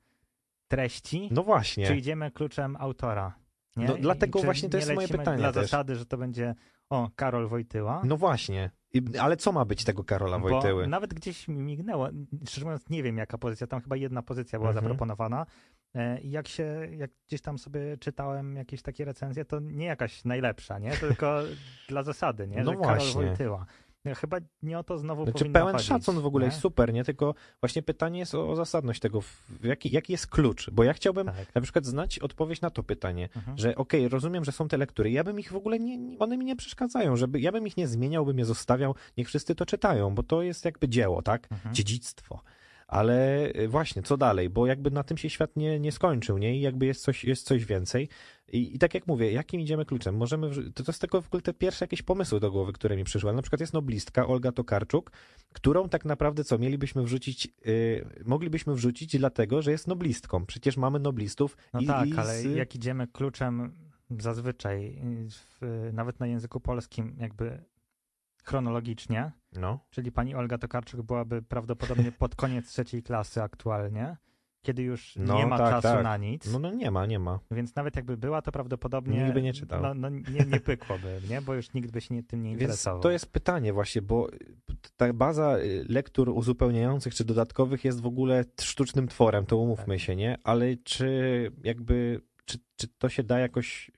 treści, no właśnie. czy idziemy kluczem autora. Nie? No, dlatego właśnie to jest moje pytanie. Dla też. zasady, że to będzie o, Karol Wojtyła. No właśnie. Ale co ma być tego Karola Wojtyły? Bo nawet gdzieś mi mignęło, szczerze mówiąc nie wiem jaka pozycja, tam chyba jedna pozycja była mhm. zaproponowana e, i jak się, jak gdzieś tam sobie czytałem jakieś takie recenzje, to nie jakaś najlepsza, nie? Tylko [LAUGHS] dla zasady, nie? No Że właśnie. Karol Wojtyła. Chyba nie o to znowu znaczy, pełen chodzić, szacun w ogóle nie? jest super, nie? Tylko właśnie pytanie jest o, o zasadność tego, jaki, jaki jest klucz, bo ja chciałbym tak. na przykład znać odpowiedź na to pytanie, mhm. że okej, okay, rozumiem, że są te lektury, ja bym ich w ogóle nie, one mi nie przeszkadzają, żeby, ja bym ich nie zmieniał, bym je zostawiał, niech wszyscy to czytają, bo to jest jakby dzieło, tak? Mhm. Dziedzictwo. Ale y, właśnie, co dalej? Bo jakby na tym się świat nie, nie skończył, nie? I jakby jest coś, jest coś więcej. I, I tak jak mówię, jakim idziemy kluczem? Możemy, to, to jest tylko w ogóle te pierwsze jakieś pomysły do głowy, które mi przyszły. Ale na przykład jest noblistka Olga Tokarczuk, którą tak naprawdę co, mielibyśmy wrzucić, yy, moglibyśmy wrzucić dlatego, że jest noblistką. Przecież mamy noblistów. No i, tak, i z... ale jak idziemy kluczem zazwyczaj, w, nawet na języku polskim, jakby chronologicznie, no. czyli pani Olga Tokarczuk byłaby prawdopodobnie [LAUGHS] pod koniec trzeciej klasy aktualnie, kiedy już no, nie ma tak, czasu tak. na nic. No, no nie ma, nie ma. Więc nawet jakby była, to prawdopodobnie... Nikt by nie czytał. No, no nie, nie pykłoby, nie? Bo już nikt by się nie, tym nie interesował. Więc to jest pytanie właśnie, bo ta baza y, lektur uzupełniających czy dodatkowych jest w ogóle sztucznym tworem, to umówmy tak. się, nie? Ale czy jakby, czy, czy to się da jakoś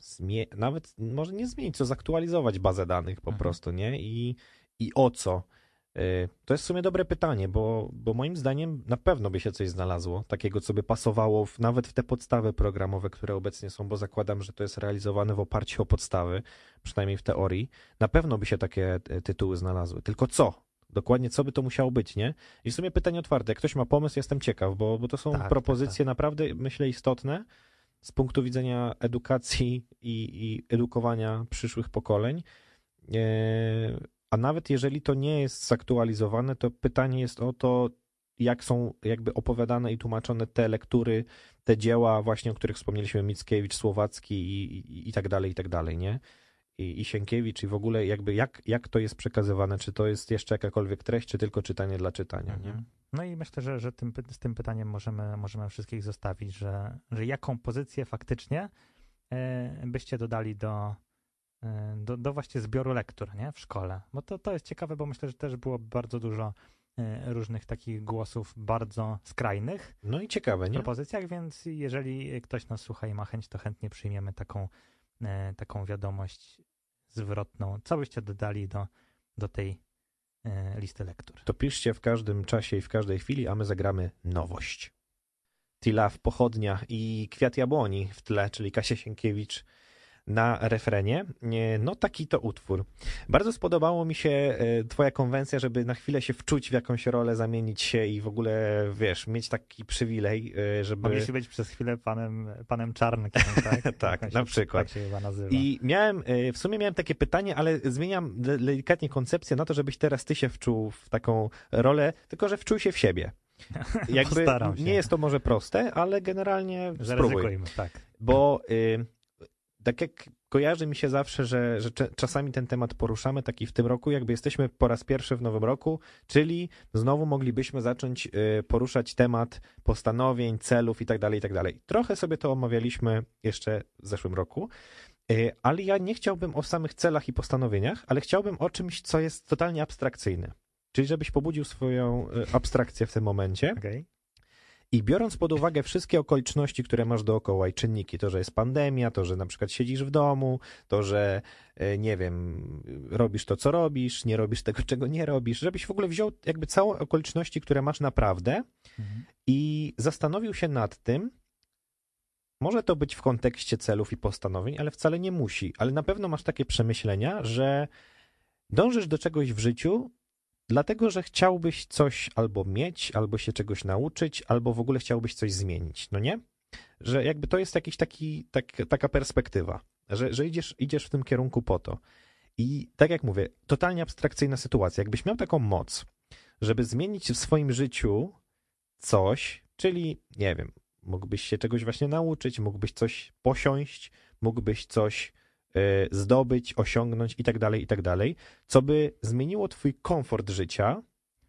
zmie- nawet może nie zmienić, co zaktualizować bazę danych po mhm. prostu, nie? I, I o co? Y, to jest w sumie dobre pytanie, bo, bo moim zdaniem na pewno by się coś znalazło, takiego, co by pasowało w, nawet w te podstawy programowe, które obecnie są, bo zakładam, że to jest realizowane w oparciu o podstawy, przynajmniej w teorii. Na pewno by się takie e, tytuły znalazły. Tylko co? Dokładnie co by to musiało być, nie? I w sumie pytanie otwarte. Jak ktoś ma pomysł, jestem ciekaw, bo, bo to są tak, propozycje tak, tak. naprawdę, myślę, istotne z punktu widzenia edukacji i, i edukowania przyszłych pokoleń. E, a nawet jeżeli to nie jest zaktualizowane, to pytanie jest o to, jak są jakby opowiadane i tłumaczone te lektury, te dzieła właśnie, o których wspomnieliśmy, Mickiewicz, Słowacki i, i, i tak dalej, i tak dalej, nie? i, i Sienkiewicz i w ogóle jakby jak, jak to jest przekazywane, czy to jest jeszcze jakakolwiek treść, czy tylko czytanie dla czytania, nie? No i myślę, że, że tym, z tym pytaniem możemy, możemy wszystkich zostawić, że, że jaką pozycję faktycznie e, byście dodali do, e, do, do właśnie zbioru lektur nie? w szkole. Bo to, to jest ciekawe, bo myślę, że też było bardzo dużo e, różnych takich głosów bardzo skrajnych No i ciekawe, w nie? propozycjach, więc jeżeli ktoś nas słucha i ma chęć, to chętnie przyjmiemy taką, taką wiadomość zwrotną. Co byście dodali do, do tej e, listy lektur? To piszcie w każdym czasie i w każdej chwili, a my zagramy nowość. Tila w pochodnia i kwiat jabłoni w tle, czyli Kasia Sienkiewicz na refrenie. Nie, No taki to utwór. Bardzo spodobało mi się e, twoja konwencja, żeby na chwilę się wczuć w jakąś rolę, zamienić się i w ogóle, wiesz, mieć taki przywilej, e, żeby... Mogliście być przez chwilę panem, panem Czarnkiem, [LAUGHS] tak? Tak, Jak na się- przykład. Tak się chyba nazywa. I miałem, e, w sumie miałem takie pytanie, ale zmieniam de- delikatnie koncepcję na to, żebyś teraz ty się wczuł w taką rolę, tylko że wczuł się w siebie. [LAUGHS] Jakby Postaram się. nie jest to może proste, ale generalnie spróbuj. Tak. Bo y, tak jak kojarzy mi się zawsze, że, że czasami ten temat poruszamy, taki w tym roku, jakby jesteśmy po raz pierwszy w nowym roku, czyli znowu moglibyśmy zacząć y, poruszać temat postanowień, celów i tak dalej, i tak. Trochę sobie to omawialiśmy jeszcze w zeszłym roku, y, ale ja nie chciałbym o samych celach i postanowieniach, ale chciałbym o czymś, co jest totalnie abstrakcyjne. Czyli żebyś pobudził swoją y, abstrakcję w tym momencie. Okej. I biorąc pod uwagę wszystkie okoliczności, które masz dookoła i czynniki, to, że jest pandemia, to, że na przykład siedzisz w domu, to, że e, nie wiem, robisz to, co robisz, nie robisz tego, [LAUGHS] czego nie robisz, żebyś w ogóle wziął jakby całe okoliczności, które masz naprawdę Mhm. i zastanowił się nad tym, może to być w kontekście celów i postanowień, ale wcale nie musi, ale na pewno masz takie przemyślenia, że dążysz do czegoś w życiu, dlatego że chciałbyś coś albo mieć, albo się czegoś nauczyć, albo w ogóle chciałbyś coś zmienić, no nie? Że jakby to jest jakiś taki, tak, taka perspektywa, że, że idziesz, idziesz w tym kierunku po to. I tak jak mówię, totalnie abstrakcyjna sytuacja. Jakbyś miał taką moc, żeby zmienić w swoim życiu coś, czyli nie wiem, mógłbyś się czegoś właśnie nauczyć, mógłbyś coś posiąść, mógłbyś coś zdobyć, osiągnąć i tak dalej, i tak dalej, co by zmieniło twój komfort życia,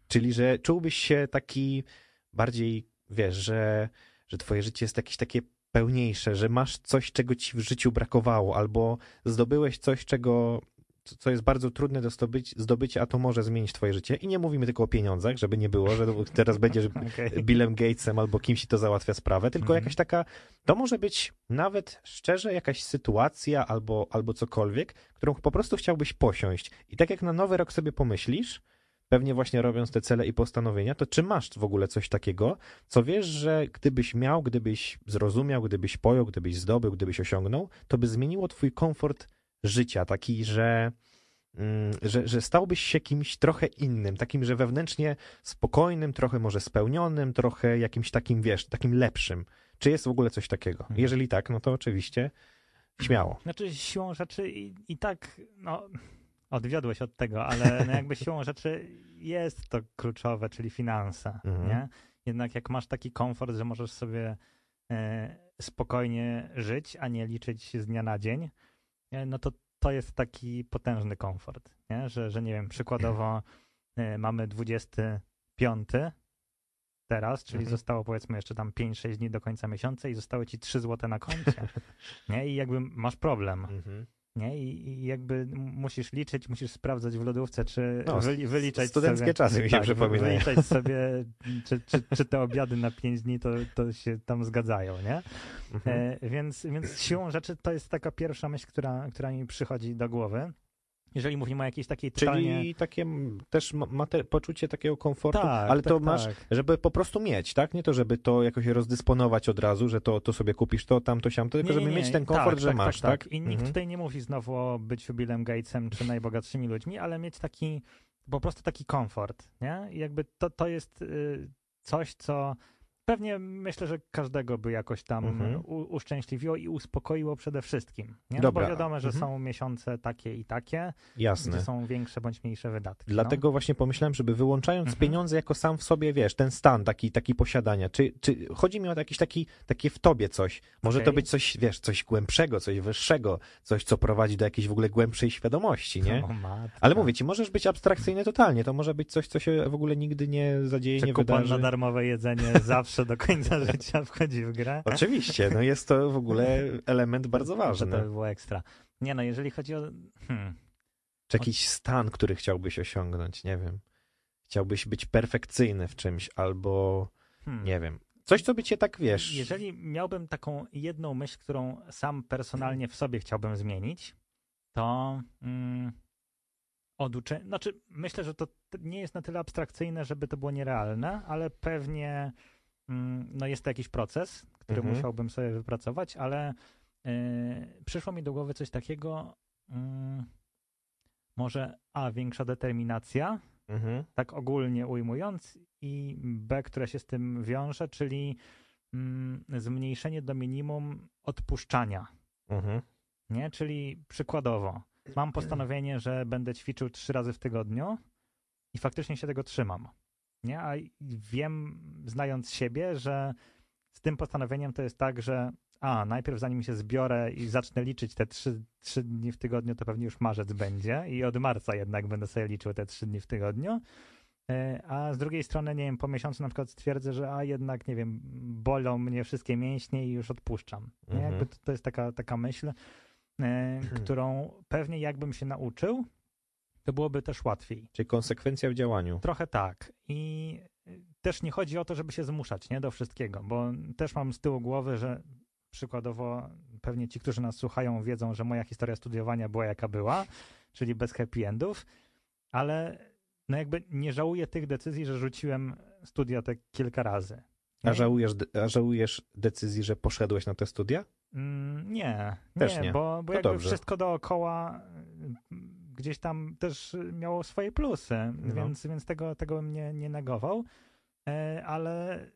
czyli że czułbyś się taki bardziej, wiesz, że, że twoje życie jest jakieś takie pełniejsze, że masz coś, czego ci w życiu brakowało, albo zdobyłeś coś, czego co- jest bardzo trudne do zdobyć, zdobycia, a to może zmienić twoje życie. I nie mówimy tylko o pieniądzach, żeby nie było, że [LAUGHS] teraz będziesz [LAUGHS] Okej. Billem Gatesem albo kimś to załatwia sprawę, tylko Mhm. jakaś taka, to może być nawet szczerze jakaś sytuacja albo, albo cokolwiek, którą po prostu chciałbyś posiąść. I tak jak na nowy rok sobie pomyślisz, pewnie właśnie robiąc te cele i postanowienia, to czy masz w ogóle coś takiego, co wiesz, że gdybyś miał, gdybyś zrozumiał, gdybyś pojął, gdybyś zdobył, gdybyś osiągnął, to by zmieniło twój komfort życia, taki, że, mm, że, że stałbyś się kimś trochę innym, takim, że wewnętrznie spokojnym, trochę może spełnionym, trochę jakimś takim, wiesz, takim lepszym. Czy jest w ogóle coś takiego? Mhm. Jeżeli tak, no to oczywiście śmiało. Znaczy siłą rzeczy i, i tak, no, odwiodłeś od tego, ale [LAUGHS] no jakby siłą rzeczy jest to kluczowe, czyli finanse, Mhm. nie? Jednak jak masz taki komfort, że możesz sobie e, spokojnie żyć, a nie liczyć z dnia na dzień, no to to jest taki potężny komfort, nie? Że, że nie wiem, przykładowo e, mamy 25 teraz, czyli Mhm. zostało powiedzmy jeszcze tam 5-6 dni do końca miesiąca i zostały ci 3 złote na koncie, [LAUGHS] nie? I jakby masz problem, Mhm. Nie? I, i jakby musisz liczyć, musisz sprawdzać w lodówce, czy No, wyli, wyliczać studenckie sobie... czasy mi się tak, przypominają. Wyliczać [LAUGHS] sobie, czy, czy, czy te obiady na 5 dni to, to się tam zgadzają, nie? Mhm. E, więc, więc siłą rzeczy to jest taka pierwsza myśl, która, która mi przychodzi do głowy. Jeżeli mówimy o jakiejś takiej totalnie... Czyli takie też ma, ma te poczucie takiego komfortu, tak, ale tak, to masz, tak. żeby po prostu mieć, tak? Nie to, żeby to jakoś rozdysponować od razu, że to, to sobie kupisz to, tamto, siamto, tylko Nie, żeby nie, mieć ten komfort, tak, że tak, masz, tak, tak? I nikt Mhm. tutaj nie mówi znowu o byciu Billem Gatesem czy najbogatszymi ludźmi, ale mieć taki, po prostu taki komfort, nie? I jakby to, to jest y, coś, co pewnie myślę, że każdego by jakoś tam Mhm. u, uszczęśliwiło i uspokoiło przede wszystkim. Nie? No Dobra. bo wiadomo, że Mhm. są miesiące takie i takie, Jasne. gdzie są większe bądź mniejsze wydatki. no. Dlatego właśnie pomyślałem, żeby wyłączając Mhm. pieniądze jako sam w sobie, wiesz, ten stan taki, taki posiadania, czy, czy chodzi mi o jakiś taki, takie w tobie coś. Może to Okej. być coś, wiesz, coś głębszego, coś wyższego, coś, co prowadzi do jakiejś w ogóle głębszej świadomości, nie? Ale mówię ci, możesz być abstrakcyjny totalnie, to może być coś, co się w ogóle nigdy nie zadzieje, Czy nie wydarzy. na darmowe jedzenie [LAUGHS] zawsze do końca [LAUGHS] życia wchodzi w grę? Oczywiście, no jest to w ogóle element bardzo [LAUGHS] To ważny. by było ekstra. Nie no, jeżeli chodzi o... Hmm. Czy jakiś stan, który chciałbyś osiągnąć, nie wiem. Chciałbyś być perfekcyjny w czymś, albo Hmm. nie wiem. Coś, co by cię tak, wiesz... Jeżeli miałbym taką jedną myśl, którą sam personalnie w sobie chciałbym zmienić, to mm, oduczenie. Znaczy, myślę, że to nie jest na tyle abstrakcyjne, żeby to było nierealne, ale pewnie no jest to jakiś proces, który Mhm. musiałbym sobie wypracować, ale y, przyszło mi do głowy coś takiego. mm, może A, większa determinacja, Mhm. tak ogólnie ujmując, i B, które się z tym wiąże, czyli mm, zmniejszenie do minimum odpuszczania. Mhm. Nie? Czyli przykładowo, mam postanowienie, że będę ćwiczył trzy razy w tygodniu i faktycznie się tego trzymam. Nie? A wiem, znając siebie, że z tym postanowieniem to jest tak, że a, najpierw zanim się zbiorę i zacznę liczyć te trzy, trzy dni w tygodniu, to pewnie już marzec będzie i od marca jednak będę sobie liczył te trzy dni w tygodniu. E, A z drugiej strony, nie wiem, po miesiącu na przykład stwierdzę, że a jednak, nie wiem, bolą mnie wszystkie mięśnie i już odpuszczam. Mhm. Jakby to, to jest taka, taka myśl, e, którą pewnie jakbym się nauczył, to byłoby też łatwiej. Czyli konsekwencja w działaniu. Trochę tak. I też nie chodzi o to, żeby się zmuszać nie, do wszystkiego, bo też mam z tyłu głowy, że przykładowo pewnie ci, którzy nas słuchają, wiedzą, że moja historia studiowania była jaka była, czyli bez happy endów, ale no jakby nie żałuję tych decyzji, że rzuciłem studia te kilka razy. A żałujesz, a żałujesz decyzji, że poszedłeś na te studia? Mm, nie, Też nie, nie. bo, bo To jakby dobrze. wszystko dookoła gdzieś tam też miało swoje plusy, No. więc, więc tego, tego bym nie, nie negował, E, ale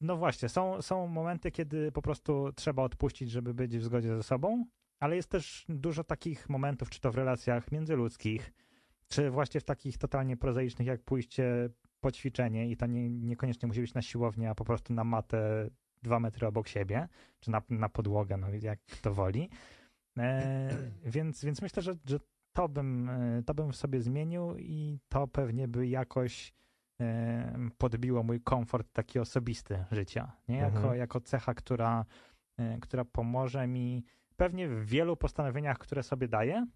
no właśnie, są, są momenty, kiedy po prostu trzeba odpuścić, żeby być w zgodzie ze sobą, ale jest też dużo takich momentów, czy to w relacjach międzyludzkich, czy właśnie w takich totalnie prozaicznych, jak pójście po ćwiczenie i to nie, niekoniecznie musi być na siłownię, a po prostu na matę dwa metry obok siebie, czy na, na podłogę, no jak kto woli. E, więc, więc myślę, że, że to, bym, e, to bym sobie zmienił i to pewnie by jakoś e, podbiło mój komfort taki osobisty życia, nie? Jako, Mhm. jako cecha, która, e, która pomoże mi pewnie w wielu postanowieniach, które sobie daję,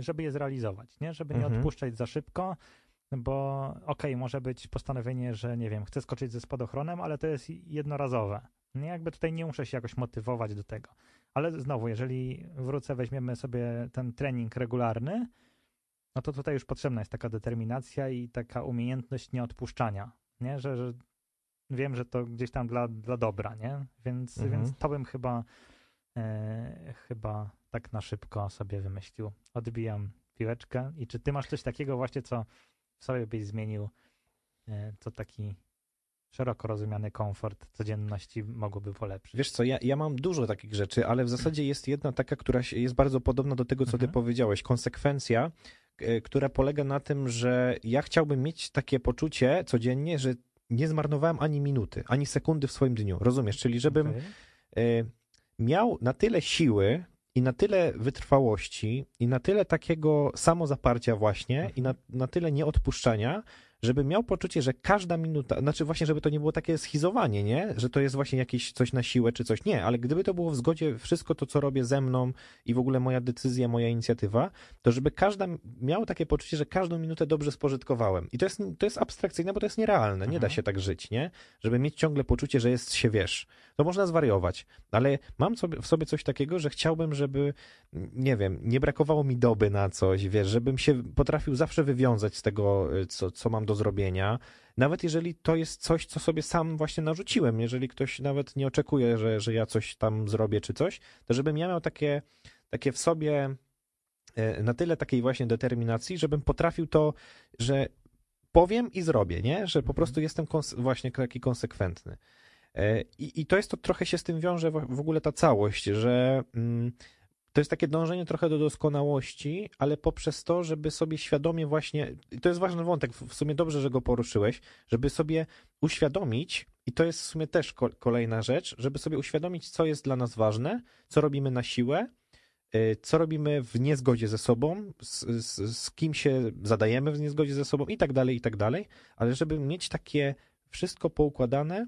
żeby je zrealizować, nie? Żeby nie Mhm. odpuszczać za szybko, bo okej, może być postanowienie, że nie wiem, chcę skoczyć ze spadochronem, ale to jest jednorazowe. Nie, jakby tutaj nie muszę się jakoś motywować do tego. Ale znowu, jeżeli wrócę, weźmiemy sobie ten trening regularny, no to tutaj już potrzebna jest taka determinacja i taka umiejętność nieodpuszczania, nie? Że, że wiem, że to gdzieś tam dla, dla dobra, nie? Więc, Mhm. więc to bym chyba e, chyba tak na szybko sobie wymyślił. Odbijam piłeczkę i czy ty masz coś takiego właśnie, co w sobie byś zmienił, e, co taki szeroko rozumiany komfort codzienności mogłoby polepszyć? Wiesz co, ja, ja mam dużo takich rzeczy, ale w zasadzie jest jedna taka, która jest bardzo podobna do tego, co ty Mhm. powiedziałeś. Konsekwencja, e, która polega na tym, że ja chciałbym mieć takie poczucie codziennie, że nie zmarnowałem ani minuty, ani sekundy w swoim dniu. Rozumiesz? Czyli żebym Okej. e, miał na tyle siły i na tyle wytrwałości i na tyle takiego samozaparcia właśnie i na, na tyle nieodpuszczania, żeby miał poczucie, że każda minuta, znaczy właśnie, żeby to nie było takie schizowanie, nie? Że to jest właśnie jakieś coś na siłę czy coś. Nie, ale gdyby to było w zgodzie wszystko to, co robię ze mną i w ogóle moja decyzja, moja inicjatywa, to żeby każda miał takie poczucie, że każdą minutę dobrze spożytkowałem. I to jest, to jest abstrakcyjne, bo to jest nierealne. Nie da Mhm. się tak żyć, nie? Żeby mieć ciągle poczucie, że jest się wiesz. To można zwariować, ale mam w sobie coś takiego, że chciałbym, żeby, nie wiem, nie brakowało mi doby na coś, wiesz, żebym się potrafił zawsze wywiązać z tego, co, co mam do zrobienia. Nawet jeżeli to jest coś, co sobie sam właśnie narzuciłem, jeżeli ktoś nawet nie oczekuje, że, że ja coś tam zrobię czy coś, to żebym ja miał takie, takie w sobie e, na tyle takiej właśnie determinacji, żebym potrafił to, że powiem i zrobię, nie? Że po Mhm. prostu jestem kons- właśnie taki konsekwentny. E, I, I to jest to, trochę się z tym wiąże w, w ogóle ta całość, że mm, to jest takie dążenie trochę do doskonałości, ale poprzez to, żeby sobie świadomie właśnie, to jest ważny wątek, w sumie dobrze, że go poruszyłeś, żeby sobie uświadomić, i to jest w sumie też ko- kolejna rzecz, żeby sobie uświadomić, co jest dla nas ważne, co robimy na siłę, y, co robimy w niezgodzie ze sobą, z, z, z kim się zadajemy w niezgodzie ze sobą i tak dalej, i tak dalej, ale żeby mieć takie wszystko poukładane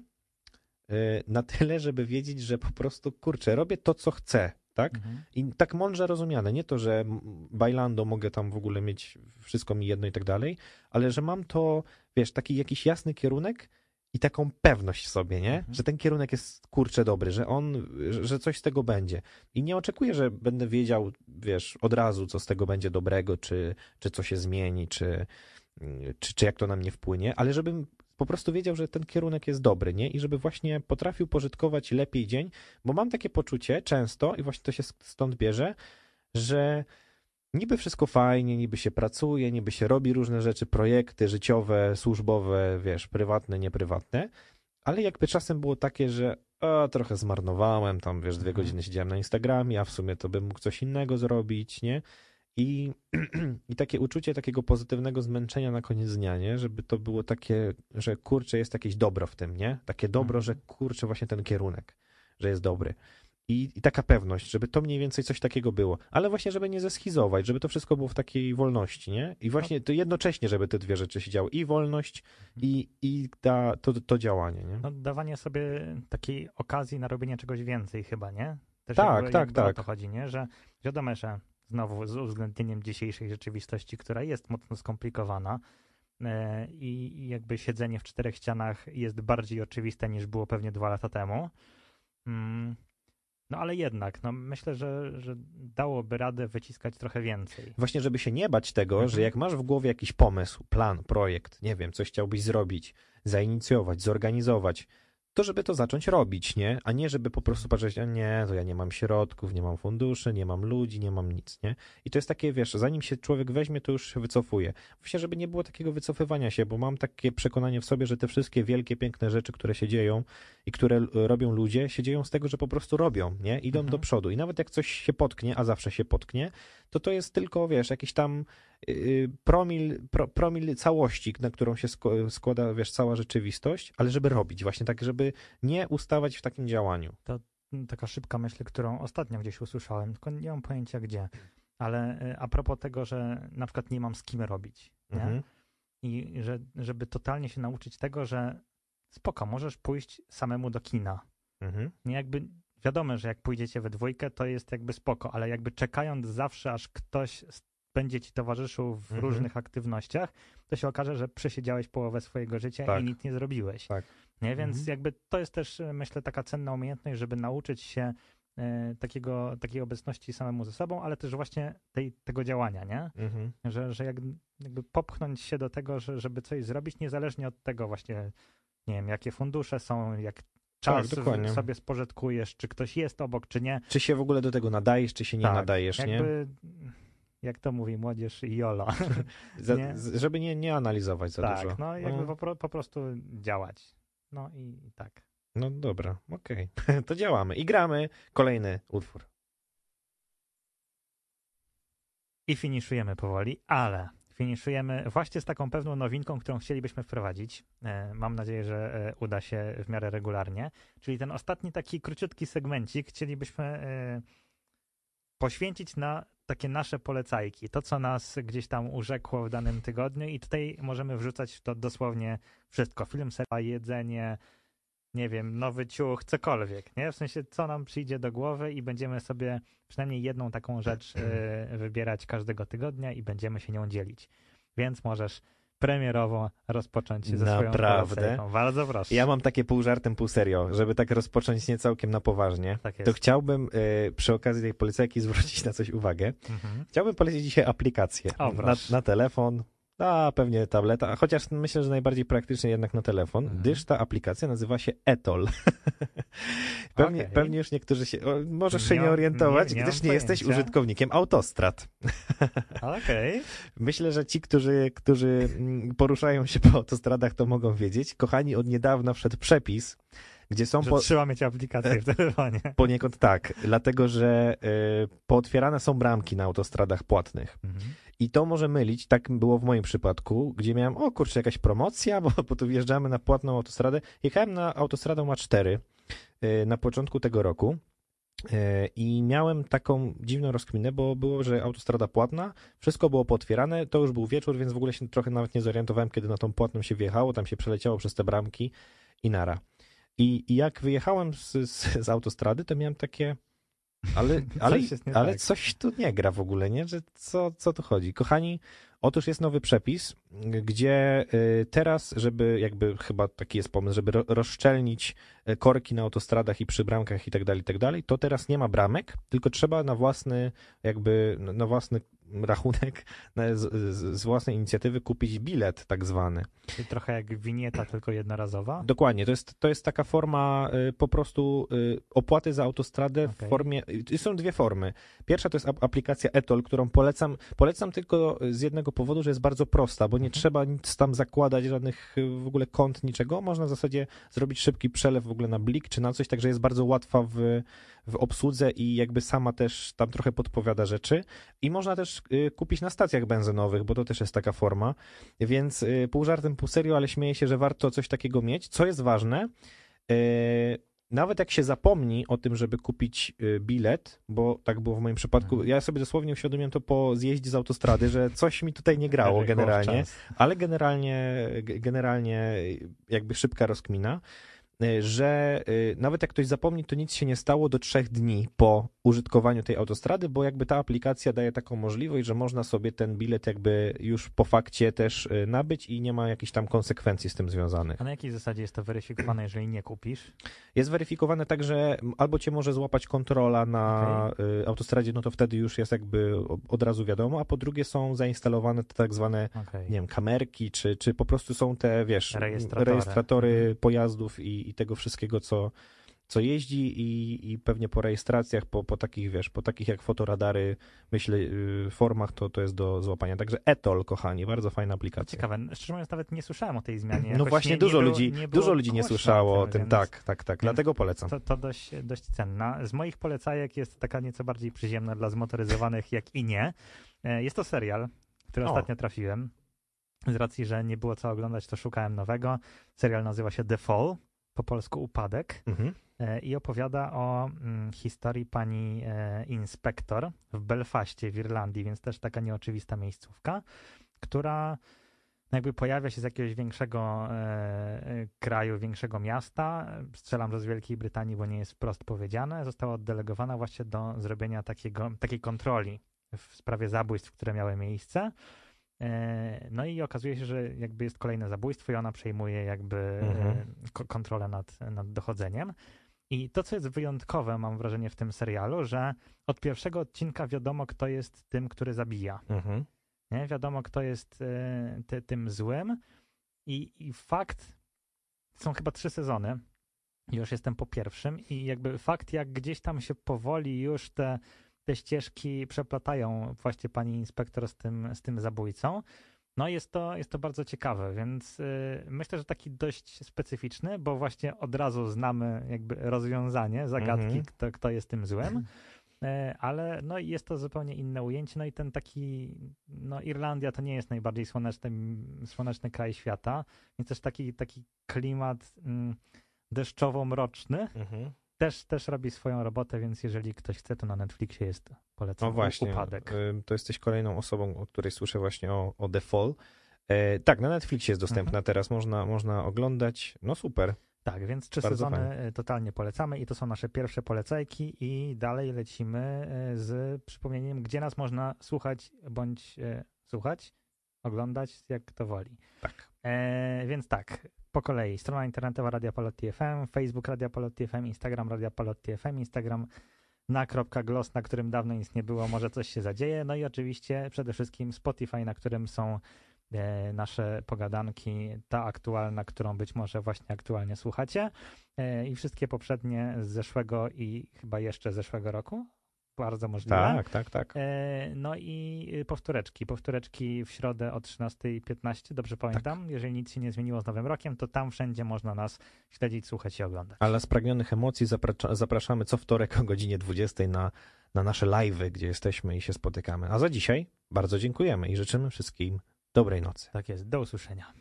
y, na tyle, żeby wiedzieć, że po prostu, kurczę, robię to, co chcę, tak? Mhm. I tak mądrze rozumiane, nie to, że bailando mogę tam w ogóle mieć wszystko mi jedno i tak dalej, ale że mam to, wiesz, taki jakiś jasny kierunek i taką pewność w sobie, nie? Mhm. Że ten kierunek jest kurczę dobry, że on, że- że coś z tego będzie. I nie oczekuję, że będę wiedział, wiesz, od razu, co z tego będzie dobrego, czy, czy co się zmieni, czy, czy, czy jak to na mnie wpłynie, ale żebym po prostu wiedział, że ten kierunek jest dobry, nie? I żeby właśnie potrafił pożytkować lepiej dzień, bo mam takie poczucie często, i właśnie to się stąd bierze, że niby wszystko fajnie, niby się pracuje, niby się robi różne rzeczy, projekty życiowe, służbowe, wiesz, prywatne, nieprywatne, ale jakby czasem było takie, że a, trochę zmarnowałem, tam wiesz, dwie Mhm. godziny siedziałem na Instagramie, a w sumie to bym mógł coś innego zrobić, nie? I, [CLEARS THROAT] I takie uczucie takiego pozytywnego zmęczenia na koniec dnia, nie? Żeby to było takie, że kurczę, jest jakieś dobro w tym, nie? Takie dobro, Mhm. że kurczę, właśnie ten kierunek, że jest dobry. I, I taka pewność, żeby to mniej więcej coś takiego było. Ale właśnie, żeby nie zeschizować, żeby to wszystko było w takiej wolności, nie? I właśnie to jednocześnie, żeby te dwie rzeczy się działy. I wolność, i, i ta, to, to działanie, nie? No, dawanie sobie takiej okazji na robienie czegoś więcej chyba, nie? Też Tak, jakby, tak, jakby O tak. to chodzi, nie? Że wiadomo, że znowu z uwzględnieniem dzisiejszej rzeczywistości, która jest mocno skomplikowana e, i jakby siedzenie w czterech ścianach jest bardziej oczywiste niż było pewnie dwa lata temu. Mm, No ale jednak, no myślę, że, że dałoby radę wyciskać trochę więcej. Właśnie, żeby się nie bać tego, Mhm. że jak masz w głowie jakiś pomysł, plan, projekt, nie wiem, coś chciałbyś zrobić, zainicjować, zorganizować, to żeby to zacząć robić, nie? A nie, żeby po prostu patrzeć, a nie, to ja nie mam środków, nie mam funduszy, nie mam ludzi, nie mam nic, nie? I to jest takie, wiesz, zanim się człowiek weźmie, to już się wycofuje. Właśnie, żeby nie było takiego wycofywania się, bo mam takie przekonanie w sobie, że te wszystkie wielkie, piękne rzeczy, które się dzieją i które l- robią ludzie, się dzieją z tego, że po prostu robią, nie? Idą Mhm. do przodu. I nawet jak coś się potknie, a zawsze się potknie, to to jest tylko, wiesz, jakiś tam promil, pro, promil całości, na którą się składa, wiesz, cała rzeczywistość, ale żeby robić, właśnie tak, żeby nie ustawać w takim działaniu. Mm, Taka szybka myśl, którą ostatnio gdzieś usłyszałem, tylko nie mam pojęcia gdzie. Ale e, a propos tego, że na przykład nie mam z kim robić, nie? Mhm. I że, żeby totalnie się nauczyć tego, że spoko, możesz pójść samemu do kina. Mhm. Nie jakby wiadomo, że jak pójdziecie we dwójkę, to jest jakby spoko, ale jakby czekając zawsze, aż ktoś s- będzie ci towarzyszył w Mhm. różnych aktywnościach, to się okaże, że przesiedziałeś połowę swojego życia Tak. i nic nie zrobiłeś. Tak. Nie? Więc Mhm. jakby to jest też, e, myślę, taka cenna umiejętność, żeby nauczyć się e, takiego, takiej obecności samemu ze sobą, ale też właśnie tej, tego działania, nie? Mhm. że, że jak, jakby popchnąć się do tego, że, żeby coś zrobić, niezależnie od tego właśnie, nie wiem, jakie fundusze są, jak czas Tak, sobie spożytkujesz, czy ktoś jest obok, czy nie. Czy się w ogóle do tego nadajesz, czy się nie Tak, nadajesz, nie? Jak to mówi młodzież, jolo. [LAUGHS] Za, nie? żeby nie, nie analizować za tak, dużo. no jakby po, pro- po prostu działać. No i, i tak. No dobra, okej. [LAUGHS] To działamy i gramy kolejny utwór. I finiszujemy powoli, ale finiszujemy właśnie z taką pewną nowinką, którą chcielibyśmy wprowadzić. E, Mam nadzieję, że e, uda się w miarę regularnie. Czyli ten ostatni taki króciutki segmencik chcielibyśmy e, poświęcić na takie nasze polecajki. To, co nas gdzieś tam urzekło w danym tygodniu i tutaj możemy wrzucać w to dosłownie wszystko. Film, serial, jedzenie, nie wiem, nowy ciuch, cokolwiek, nie? W sensie, co nam przyjdzie do głowy i będziemy sobie przynajmniej jedną taką rzecz e, [CLEARS THROAT] wybierać każdego tygodnia i będziemy się nią dzielić. Więc możesz premierowo rozpocząć ze swoją Naprawdę? Bardzo proszę. Ja mam takie pół żartem, pół serio, żeby tak rozpocząć nie całkiem na poważnie. Tak To chciałbym y, przy okazji tej polecajki [LAUGHS] zwrócić na coś uwagę. Mhm. Chciałbym polecić dzisiaj aplikację O, na, na telefon, A, pewnie tableta, chociaż myślę, że najbardziej praktycznie jednak na telefon, Mhm. gdyż ta aplikacja nazywa się Etol. [LAUGHS] pewnie, Okej. pewnie już niektórzy się, o, możesz się Nie nie orientować, nie- nie gdyż nie jesteś użytkownikiem autostrad. [LAUGHS] Okej. Myślę, że ci, którzy, którzy mm, poruszają się po autostradach, to mogą wiedzieć. Kochani, od niedawna wszedł przepis, gdzie są Że po, trzeba mieć aplikację w telefonie. [LAUGHS] poniekąd tak, dlatego że y, pootwierane są bramki na autostradach płatnych. Mhm. I to może mylić, tak było w moim przypadku, gdzie miałem, o kurczę, jakaś promocja, [LAUGHS] bo, bo tu wjeżdżamy na płatną autostradę. Jechałem na autostradę MA4 y, na początku tego roku y, i miałem taką dziwną rozkminę, bo było, że autostrada płatna, wszystko było potwierane, to już był wieczór, więc w ogóle się trochę nawet nie zorientowałem, kiedy na tą płatną się wjechało, tam się przeleciało przez te bramki i nara. I, i jak wyjechałem z, z, z autostrady, to miałem takie... Ale, [LAUGHS] ale, Coś ale tak. coś tu nie gra w ogóle, nie? Że co, co tu chodzi? Kochani, otóż jest nowy przepis, gdzie y, teraz, żeby jakby chyba taki jest pomysł, żeby ro, rozszczelnić y, korki na autostradach i przy bramkach i tak dalej, i tak dalej, to teraz nie ma bramek, tylko trzeba na własny jakby, na własny rachunek, [LAUGHS] na, z, z, własnej inicjatywy kupić bilet tak zwany. Czyli trochę jak winieta, tylko jednorazowa. Dokładnie, to jest, to jest taka forma y, po prostu y, opłaty za autostradę w Okej. formie. y, Są dwie formy. Pierwsza to jest ap- aplikacja Etol, którą polecam. Polecam tylko z jednego powodu, że jest bardzo prosta, bo nie Mhm. trzeba nic tam zakładać, żadnych w ogóle kont, niczego. Można w zasadzie zrobić szybki przelew w ogóle na blik czy na coś, także jest bardzo łatwa w, w obsłudze i jakby sama też tam trochę podpowiada rzeczy. I można też kupić na stacjach benzynowych, bo to też jest taka forma. Więc y, pół żartem, pół serio, ale śmieję się, że warto coś takiego mieć. Co jest ważne, y, nawet jak się zapomni o tym, żeby kupić y, bilet, bo tak było w moim przypadku, Mhm. ja sobie dosłownie uświadomiłem to po zjeździe z autostrady, że coś mi tutaj nie grało generalnie, ale generalnie, generalnie jakby szybka rozkmina, y, że y, nawet jak ktoś zapomni, to nic się nie stało do trzech dni po użytkowaniu tej autostrady, bo jakby ta aplikacja daje taką możliwość, że można sobie ten bilet jakby już po fakcie też y, nabyć i nie ma jakichś tam konsekwencji z tym związanych. A na jakiej zasadzie jest to weryfikowane, jeżeli nie kupisz? Jest weryfikowane tak, że albo cię może złapać kontrola na y, autostradzie, no to wtedy już jest jakby od razu wiadomo, a po drugie są zainstalowane te tak zwane, Okej. nie wiem, kamerki, czy, czy po prostu są te, wiesz, Rejestratory. rejestratory Mhm. pojazdów i, i tego wszystkiego, co, co jeździ i, i pewnie po rejestracjach, po, po takich, wiesz, po takich jak fotoradary, myślę, y, formach, to, to jest do złapania. Także Etol, kochani, bardzo fajna aplikacja. Ciekawe. Szczerze mówiąc, nawet nie słyszałem o tej zmianie. No Jakoś właśnie, nie, dużo nie ludzi, było, dużo ludzi nie słyszało o tym, więc tak, tak, tak, dlatego polecam. To, to dość, dość cenna. Z moich polecajek jest taka nieco bardziej przyziemna dla zmotoryzowanych, jak i nie. E, Jest to serial, który O. ostatnio trafiłem. Z racji, że nie było co oglądać, to szukałem nowego. Serial nazywa się The Fall, po polsku Upadek. Mhm. E, i opowiada o mm, historii pani e, inspektor w Belfaście w Irlandii, więc też taka nieoczywista miejscówka, która jakby pojawia się z jakiegoś większego e, kraju, większego miasta. Strzelam, że z Wielkiej Brytanii, bo nie jest wprost powiedziane. Została oddelegowana właśnie do zrobienia takiego, takiej kontroli w sprawie zabójstw, które miały miejsce. E, No i okazuje się, że jakby jest kolejne zabójstwo i ona przejmuje jakby Mhm. e, ko- kontrolę nad, nad dochodzeniem. I to, co jest wyjątkowe, mam wrażenie, w tym serialu, że od pierwszego odcinka wiadomo, kto jest tym, który zabija. Mhm. Nie? Wiadomo, kto jest e, ty, tym złym. I, I fakt, są chyba trzy sezony. Już jestem po pierwszym, i jakby fakt, jak gdzieś tam się powoli już te, te ścieżki przeplatają, właśnie pani inspektor z tym, z tym zabójcą. No jest to, jest to bardzo ciekawe, więc y, myślę, że taki dość specyficzny, bo właśnie od razu znamy jakby rozwiązanie zagadki, Mhm. kto, kto jest tym złym. E, ale no jest to zupełnie inne ujęcie, no i ten taki, no Irlandia to nie jest najbardziej słoneczny, słoneczny kraj świata, więc też taki, taki klimat mm, deszczowo-mroczny Mhm. Też, też robi swoją robotę, więc jeżeli ktoś chce, to na Netflixie jest polecam No właśnie, upadek. to jesteś kolejną osobą, o której słyszę właśnie o, o The Fall. E, tak, na Netflixie jest dostępna Mhm. teraz, można, można oglądać. No super. Tak, więc trzy Bardzo sezony fajnie. e, totalnie polecamy i to są nasze pierwsze polecajki i dalej lecimy e, z przypomnieniem, gdzie nas można słuchać bądź e, słuchać, oglądać, jak to woli. Tak. E, więc tak, po kolei. Strona internetowa Radia Palotti FM, Facebook Radia Palotti FM, Instagram Radia Palotti FM, Instagram na .gloss, na którym dawno nic nie było, może coś się zadzieje. No i oczywiście przede wszystkim Spotify, na którym są e, nasze pogadanki, ta aktualna, którą być może właśnie aktualnie słuchacie e, i wszystkie poprzednie z zeszłego i chyba jeszcze zeszłego roku. Bardzo możliwe. Tak, tak, tak. E, No i powtóreczki. Powtóreczki w środę o 13.15, dobrze pamiętam. Jeżeli nic się nie zmieniło z Nowym Rokiem, to tam wszędzie można nas śledzić, słuchać i oglądać. Ale spragnionych emocji zapracza- zapraszamy co wtorek o godzinie 20 na, na nasze live'y, gdzie jesteśmy i się spotykamy. A za dzisiaj bardzo dziękujemy i życzymy wszystkim dobrej nocy. Tak jest. Do usłyszenia.